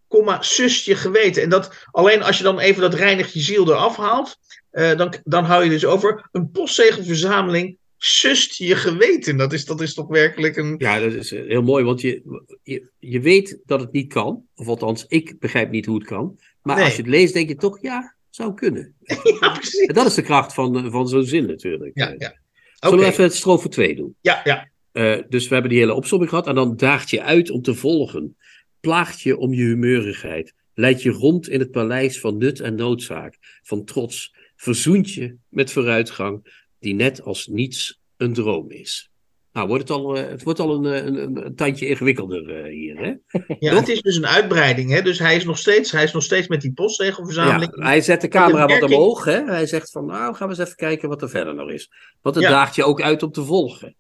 komma, sust je geweten. En dat alleen als je dan even dat reinigt je ziel eraf haalt, uh, dan, dan hou je dus over een postzegelverzameling sust je geweten. Dat is, dat is toch werkelijk een. Ja, dat is heel mooi, want je, je, je weet dat het niet kan. Of althans, ik begrijp niet hoe het kan. Maar als je het leest, denk je toch, ja, zou kunnen. ja, precies. En dat is de kracht van, van zo'n zin natuurlijk. Ja, ja. Zullen we even het strofe 2 doen? Ja, ja. Uh, dus we hebben die hele opzomming gehad. En dan daagt je uit om te volgen. Plaagt je om je humeurigheid. Leidt je rond in het paleis van nut en noodzaak. Van trots. Verzoent je met vooruitgang. Die net als niets een droom is. Nou, wordt het, al, uh, het wordt al een, een, een tandje ingewikkelder uh, hier. Hè? Ja, het is dus een uitbreiding. Hè? Dus hij is, nog steeds, hij is nog steeds met die postzegelverzameling. Ja, hij zet de camera wat omhoog. Hè? Hij zegt van, nou, gaan we eens even kijken wat er verder nog is. Want het ja. daagt je ook uit om te volgen.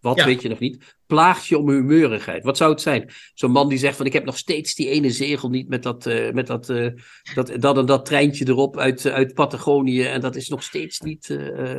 Wat weet je nog niet? Plaagt je om humeurigheid. Wat zou het zijn? Zo'n man die zegt van ik heb nog steeds die ene zegel niet met dat, uh, met dat, uh, dat, dat en dat treintje erop uit, uh, uit Patagonië. En dat is nog steeds niet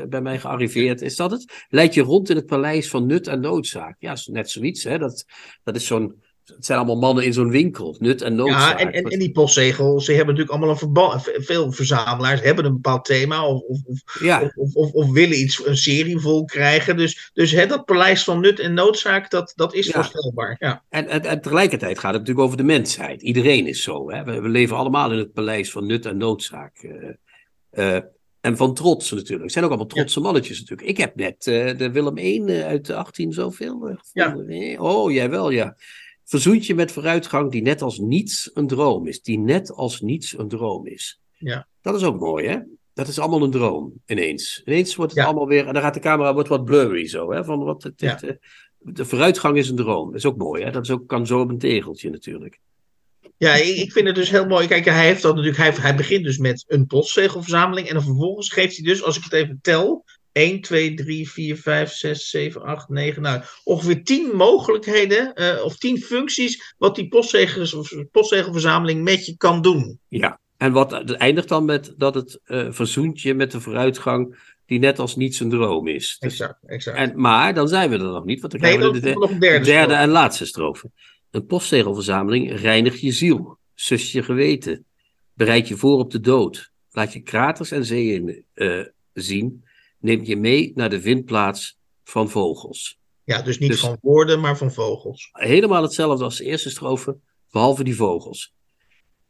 bij mij gearriveerd. Is dat het? Leid je rond in het paleis van nut en noodzaak. Ja, net zoiets. Hè? Dat, dat is zo'n het zijn allemaal mannen in zo'n winkel, nut en noodzaak. Ja, en, en, en die postzegels, ze hebben natuurlijk allemaal een verband. Veel verzamelaars hebben een bepaald thema of, of, ja. of, of, willen iets, een serie vol krijgen. Dus, dus hè, dat paleis van nut en noodzaak, dat, dat is ja. voorstelbaar. Ja. En, en, en, tegelijkertijd gaat het natuurlijk over de mensheid. Iedereen is zo. Hè? We, we leven allemaal in het paleis van nut en noodzaak. Uh, uh, en van trots natuurlijk. Het zijn ook allemaal trotse ja. mannetjes natuurlijk. Ik heb net uh, de Willem I uit de 18 zoveel. Ja. Oh, jij wel, ja. Verzoent je met vooruitgang die net als niets een droom is. Die net als niets een droom is. Ja. Dat is ook mooi, hè? Dat is allemaal een droom, ineens. Ineens wordt het Ja. allemaal weer... En dan gaat de camera wordt wat blurry zo, hè? Van wat het, Ja. het, eh, de vooruitgang is een droom. Dat is ook mooi, hè? Dat is ook, kan zo op een tegeltje natuurlijk. Ja, ik, ik vind het dus heel mooi. Kijk, hij heeft dat natuurlijk. Hij, hij begint dus met een postzegelverzameling. En dan vervolgens geeft hij dus, als ik het even tel. 1, 2, 3, 4, 5, 6, 7, 8, 9. Nou, ongeveer 10 mogelijkheden. eh, of 10 functies. wat die postzegelverzameling met je kan doen. Ja. En wat het eindigt dan met dat het eh verzoent je met de vooruitgang die net als niets een droom is. Dus- Exact, exact. en, maar dan zijn we er nog niet, want dan nee, dat we de, nog een de derde. derde en laatste strofe. Een postzegelverzameling reinigt je ziel, sus je geweten, bereid je voor op de dood, laat je kraters en zeeën eh, zien, neemt je mee naar de vindplaats van vogels. Ja, dus niet Dus- van woorden, maar van vogels. Helemaal hetzelfde als de eerste strofe, behalve die vogels.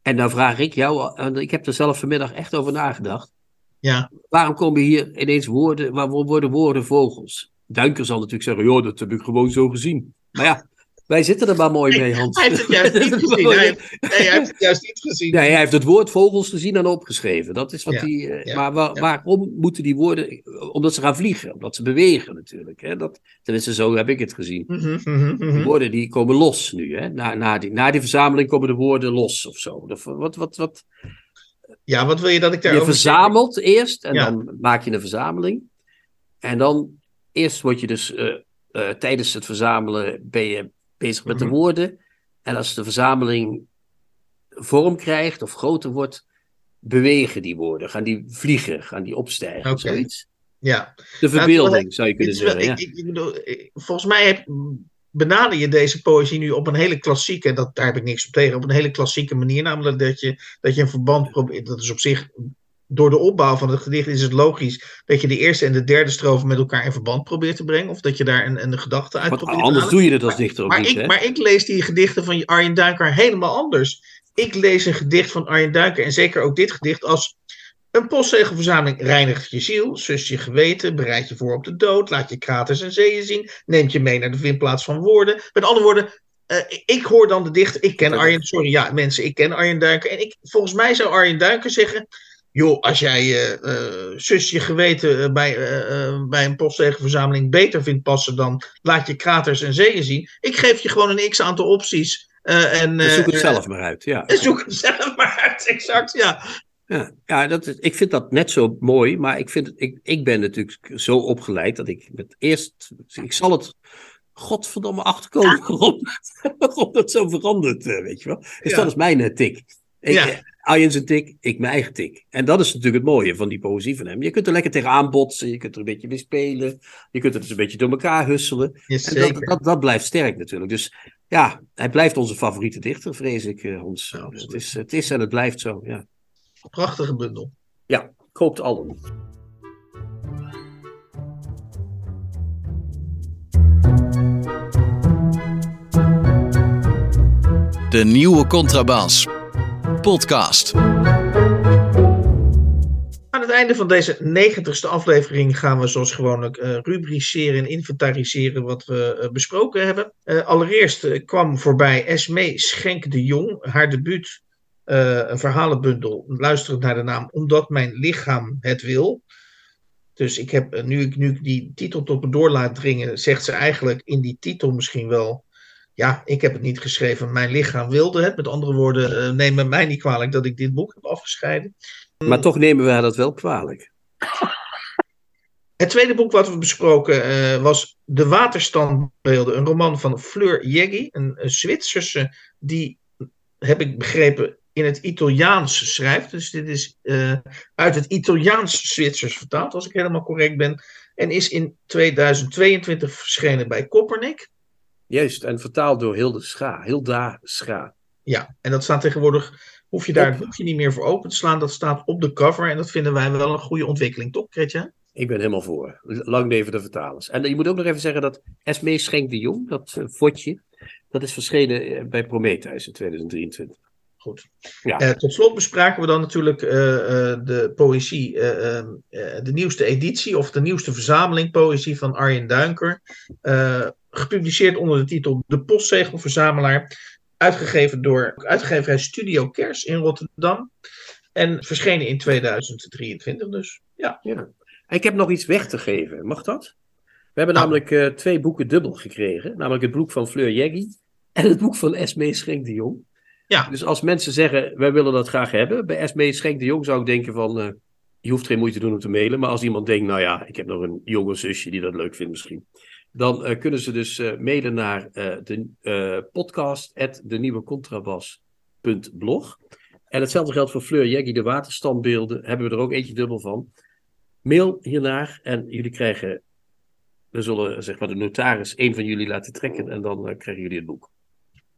En dan vraag ik jou, en ik heb er zelf vanmiddag echt over nagedacht. Ja, Waarom komen hier ineens woorden, waarom worden woorden vogels? Duinker zal natuurlijk zeggen, joh, dat heb ik gewoon zo gezien. Maar ja, wij zitten er maar mooi mee, Hans. hij heeft het juist niet gezien. Hij, heeft- nee, hij heeft het juist niet gezien. Nee, hij heeft het woord vogels gezien en opgeschreven. Dat is wat Ja, hij. eh, ja, maar ja. waarom moeten die woorden. Omdat ze gaan vliegen, omdat ze bewegen natuurlijk. Hè? Dat, tenminste, zo heb ik het gezien. Die mhm. woorden die komen los nu. Hè? Na, na, die, na die verzameling komen de woorden los of zo. Dat- Wat, wat, wat, Ja, wat wil je dat ik je daarover zeg? verzamelt eerst en dan maak je een verzameling. En dan eerst word je dus eh, eh, tijdens het verzamelen ben je bezig met Mhm. de woorden. En als de verzameling vorm krijgt of groter wordt, bewegen die woorden. Gaan die vliegen, gaan die opstijgen, zoiets. Ja. De verbeelding terwijl- zou je kunnen wel- zeggen. Ja. ik, ik, ik bedoel, ik- volgens mij heb, benader je deze poëzie nu op een hele klassieke, en dat, daar heb ik niks op tegen, op een hele klassieke manier. Namelijk dat je, dat je een verband probeert. Dat is op zich, door de opbouw van het gedicht is het logisch dat je de eerste en de derde strofe met elkaar in verband probeert te brengen. Of dat je daar een, een gedachte uit probeert te anders doe je het als dichter ook Maar niet. ik, hè? maar ik lees die gedichten van Arjen Duiker helemaal anders. Ik lees een gedicht van Arjen Duiker, en zeker ook dit gedicht, als een postzegelverzameling reinigt je ziel, zus je geweten, bereid je voor op de dood, laat je kraters en zeeën zien, neemt je mee naar de vindplaats van woorden. Met andere woorden, eh, ik hoor dan de dichter, ik ken Arjen, sorry, ja mensen, ik ken Arjen Duiker. En ik, volgens mij zou Arjen Duiker zeggen, joh, als jij eh, zus je geweten eh, bij, bij een postzegelverzameling beter vindt passen dan laat je kraters en zeeën zien, ik geef je gewoon een x aantal opties. en, zoek het zelf maar uit. Ja. zoek het zelf maar uit, exact, ja. Ja, ja dat is, ik vind dat net zo mooi, maar ik, vind het, ik, ik ben natuurlijk zo opgeleid dat ik met eerst, ik zal het godverdomme achterkomen waarom, waarom dat zo verandert, weet je wel. Dus Ja. dat is mijn tik. Ik, Ja. eh, Arjen zijn tik, ik mijn eigen tik. En dat is natuurlijk het mooie van die poëzie van hem. Je kunt er lekker tegenaan botsen, je kunt er een beetje mee spelen, je kunt het dus een beetje door elkaar husselen. En dat, dat, dat blijft sterk natuurlijk. Dus ja, hij blijft onze favoriete dichter, vrees ik, eh, Hans. Ja, absoluut. het, is, het is en het blijft zo, ja. Prachtige bundel. Ja, koopt allen. De nieuwe Contrabas. Podcast. Aan het einde van deze negentigste aflevering gaan we zoals gewoonlijk eh, rubriceren en inventariseren wat we eh, besproken hebben. Eh, allereerst kwam voorbij Esme Schenk de Jong, haar debuut, een verhalenbundel, luisterend naar de naam Omdat mijn lichaam het wil. Dus ik heb, nu, ik, nu ik die titel tot me door laat dringen, zegt ze eigenlijk in die titel misschien wel... Ja, ik heb het niet geschreven, mijn lichaam wilde het. Met andere woorden, eh, neem mij niet kwalijk dat ik dit boek heb afgescheiden. Maar toch nemen we dat wel kwalijk. Het tweede boek wat we besproken eh, was De Waterstandbeelden, een roman van Fleur Jeggi, een, een Zwitserse die, heb ik begrepen, in het Italiaans schrijft. Dus dit is eh, uit het Italiaans-Zwitsers vertaald, als ik helemaal correct ben. En is in 2022 verschenen bij Koppernik. Juist, en vertaald door Hilde Scha. Hilda Scha. Ja, en dat staat tegenwoordig, hoef je daar het boekje niet meer voor open te slaan. Dat staat op de cover en dat vinden wij wel een goede ontwikkeling, toch, Kretje? Ik ben helemaal voor. Lang leven de vertalers. En je moet ook nog even zeggen dat Esme Schenk de Jong, dat uh, fotje, dat is verschenen eh, bij Prometheus in 2023. Goed. Ja. Eh, tot slot bespraken we dan natuurlijk eh, eh, de poëzie, eh, eh, eh, de nieuwste editie of de nieuwste verzameling poëzie van Arjen Duinker. Gepubliceerd onder de titel De Postzegelverzamelaar. Uitgegeven door uitgeverij Studio Kers in Rotterdam. En verschenen in 2023 dus. Ja. ja. Ik heb nog iets weg te geven. Mag dat? We hebben Nou. namelijk eh, twee boeken dubbel gekregen. Namelijk het boek van Fleur Jeggi en het boek van Esmee Schenk de Jong. Ja. Dus als mensen zeggen, wij willen dat graag hebben. Bij Esmee Schenk de Jong zou ik denken van, eh, je hoeft geen moeite te doen om te mailen. Maar als iemand denkt, nou ja, ik heb nog een jonge zusje die dat leuk vindt misschien. Dan eh, kunnen ze dus eh, mailen naar eh, de podcast blog. En hetzelfde geldt voor Fleur Jeggi, de waterstandbeelden. Hebben we er ook eentje dubbel van. Mail hiernaar en jullie krijgen, we zullen zeg maar de notaris één van jullie laten trekken en dan krijgen jullie het boek.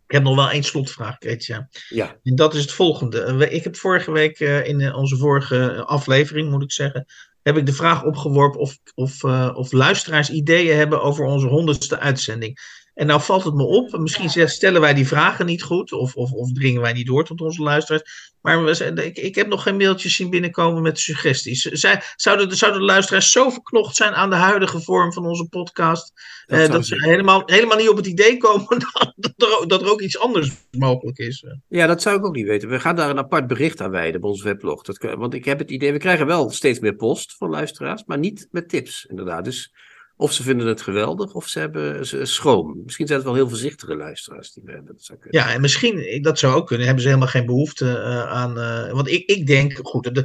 Ik heb nog wel één slotvraag, Keetje. Ja, En dat is het volgende. Ik heb vorige week in onze vorige aflevering, moet ik zeggen, heb ik de vraag opgeworpen of, of, eh, of luisteraars ideeën hebben over onze honderdste uitzending. En nou valt het me op, misschien stellen wij die vragen niet goed of, of, of dringen wij niet door tot onze luisteraars. Maar we zijn- ik, ik heb nog geen mailtjes zien binnenkomen met suggesties. Zij, zouden, de, zouden de luisteraars zo verknocht zijn aan de huidige vorm van onze podcast, dat eh, dat ze helemaal, helemaal niet op het idee komen dat, dat, er, ook- dat er ook iets anders mogelijk is. ja, dat zou ik ook niet weten. We gaan daar een apart bericht aan wijden op ons weblog. Dat, want ik heb het idee, we krijgen wel steeds meer post van luisteraars, maar niet met tips inderdaad. Dus of ze vinden het geweldig of ze hebben schroom. Misschien zijn het wel heel voorzichtige luisteraars die we hebben. Dat zou. Ja, en misschien, dat zou ook kunnen, hebben ze helemaal geen behoefte eh, aan. eh, want ik, ik denk, goed,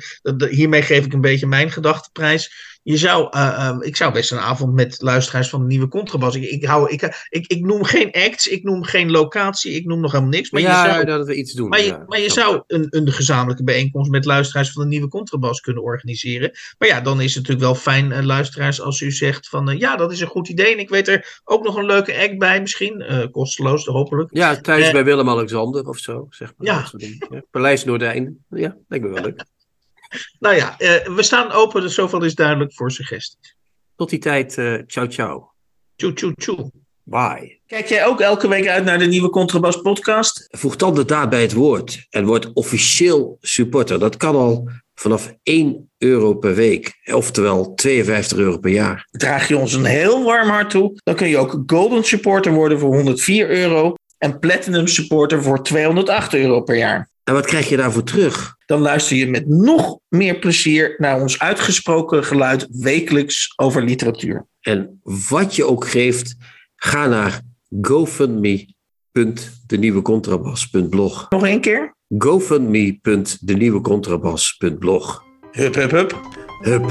hiermee geef ik een beetje mijn gedachtenprijs. Je zou, eh, eh, ik zou best een avond met luisteraars van de nieuwe contrabas. Ik, ik, hou, ik, ik, ik noem geen acts, ik noem geen locatie, ik noem nog helemaal niks. Maar ja, je zou, dat we iets doen. maar je, ja. maar je zou een, een gezamenlijke bijeenkomst met luisteraars van de nieuwe contrabas kunnen organiseren. Maar ja, dan is het natuurlijk wel fijn, eh, luisteraars, als u zegt van eh, ja, dat is een goed idee. En ik weet er ook nog een leuke act bij, misschien. kosteloos, hopelijk. Ja, thuis bij Willem-Alexander of zo, zeg maar. Ja. Paleis Noordeinde. Ja, lijkt me wel leuk. Nou ja, eh, we staan open, dus zoveel is duidelijk voor suggesties. Tot die tijd, eh ciao ciao. Tjoe, tjoe, tjoe. Bye. Kijk jij ook elke week uit naar de nieuwe Contrabas podcast? Voeg dan de daad bij het woord en word officieel supporter. Dat kan al vanaf 1 euro per week, oftewel 52 euro per jaar. Draag je ons een heel warm hart toe, dan kun je ook Golden Supporter worden voor 104 euro en Platinum Supporter voor 208 euro per jaar. En wat krijg je daarvoor terug? Dan luister je met nog meer plezier naar ons uitgesproken geluid wekelijks over literatuur. En wat je ook geeft, ga naar gofundme.denieuwecontrabas.blog. Nog één keer? gofundme.denieuwecontrabas.blog. Hup, hup, hup. Hup.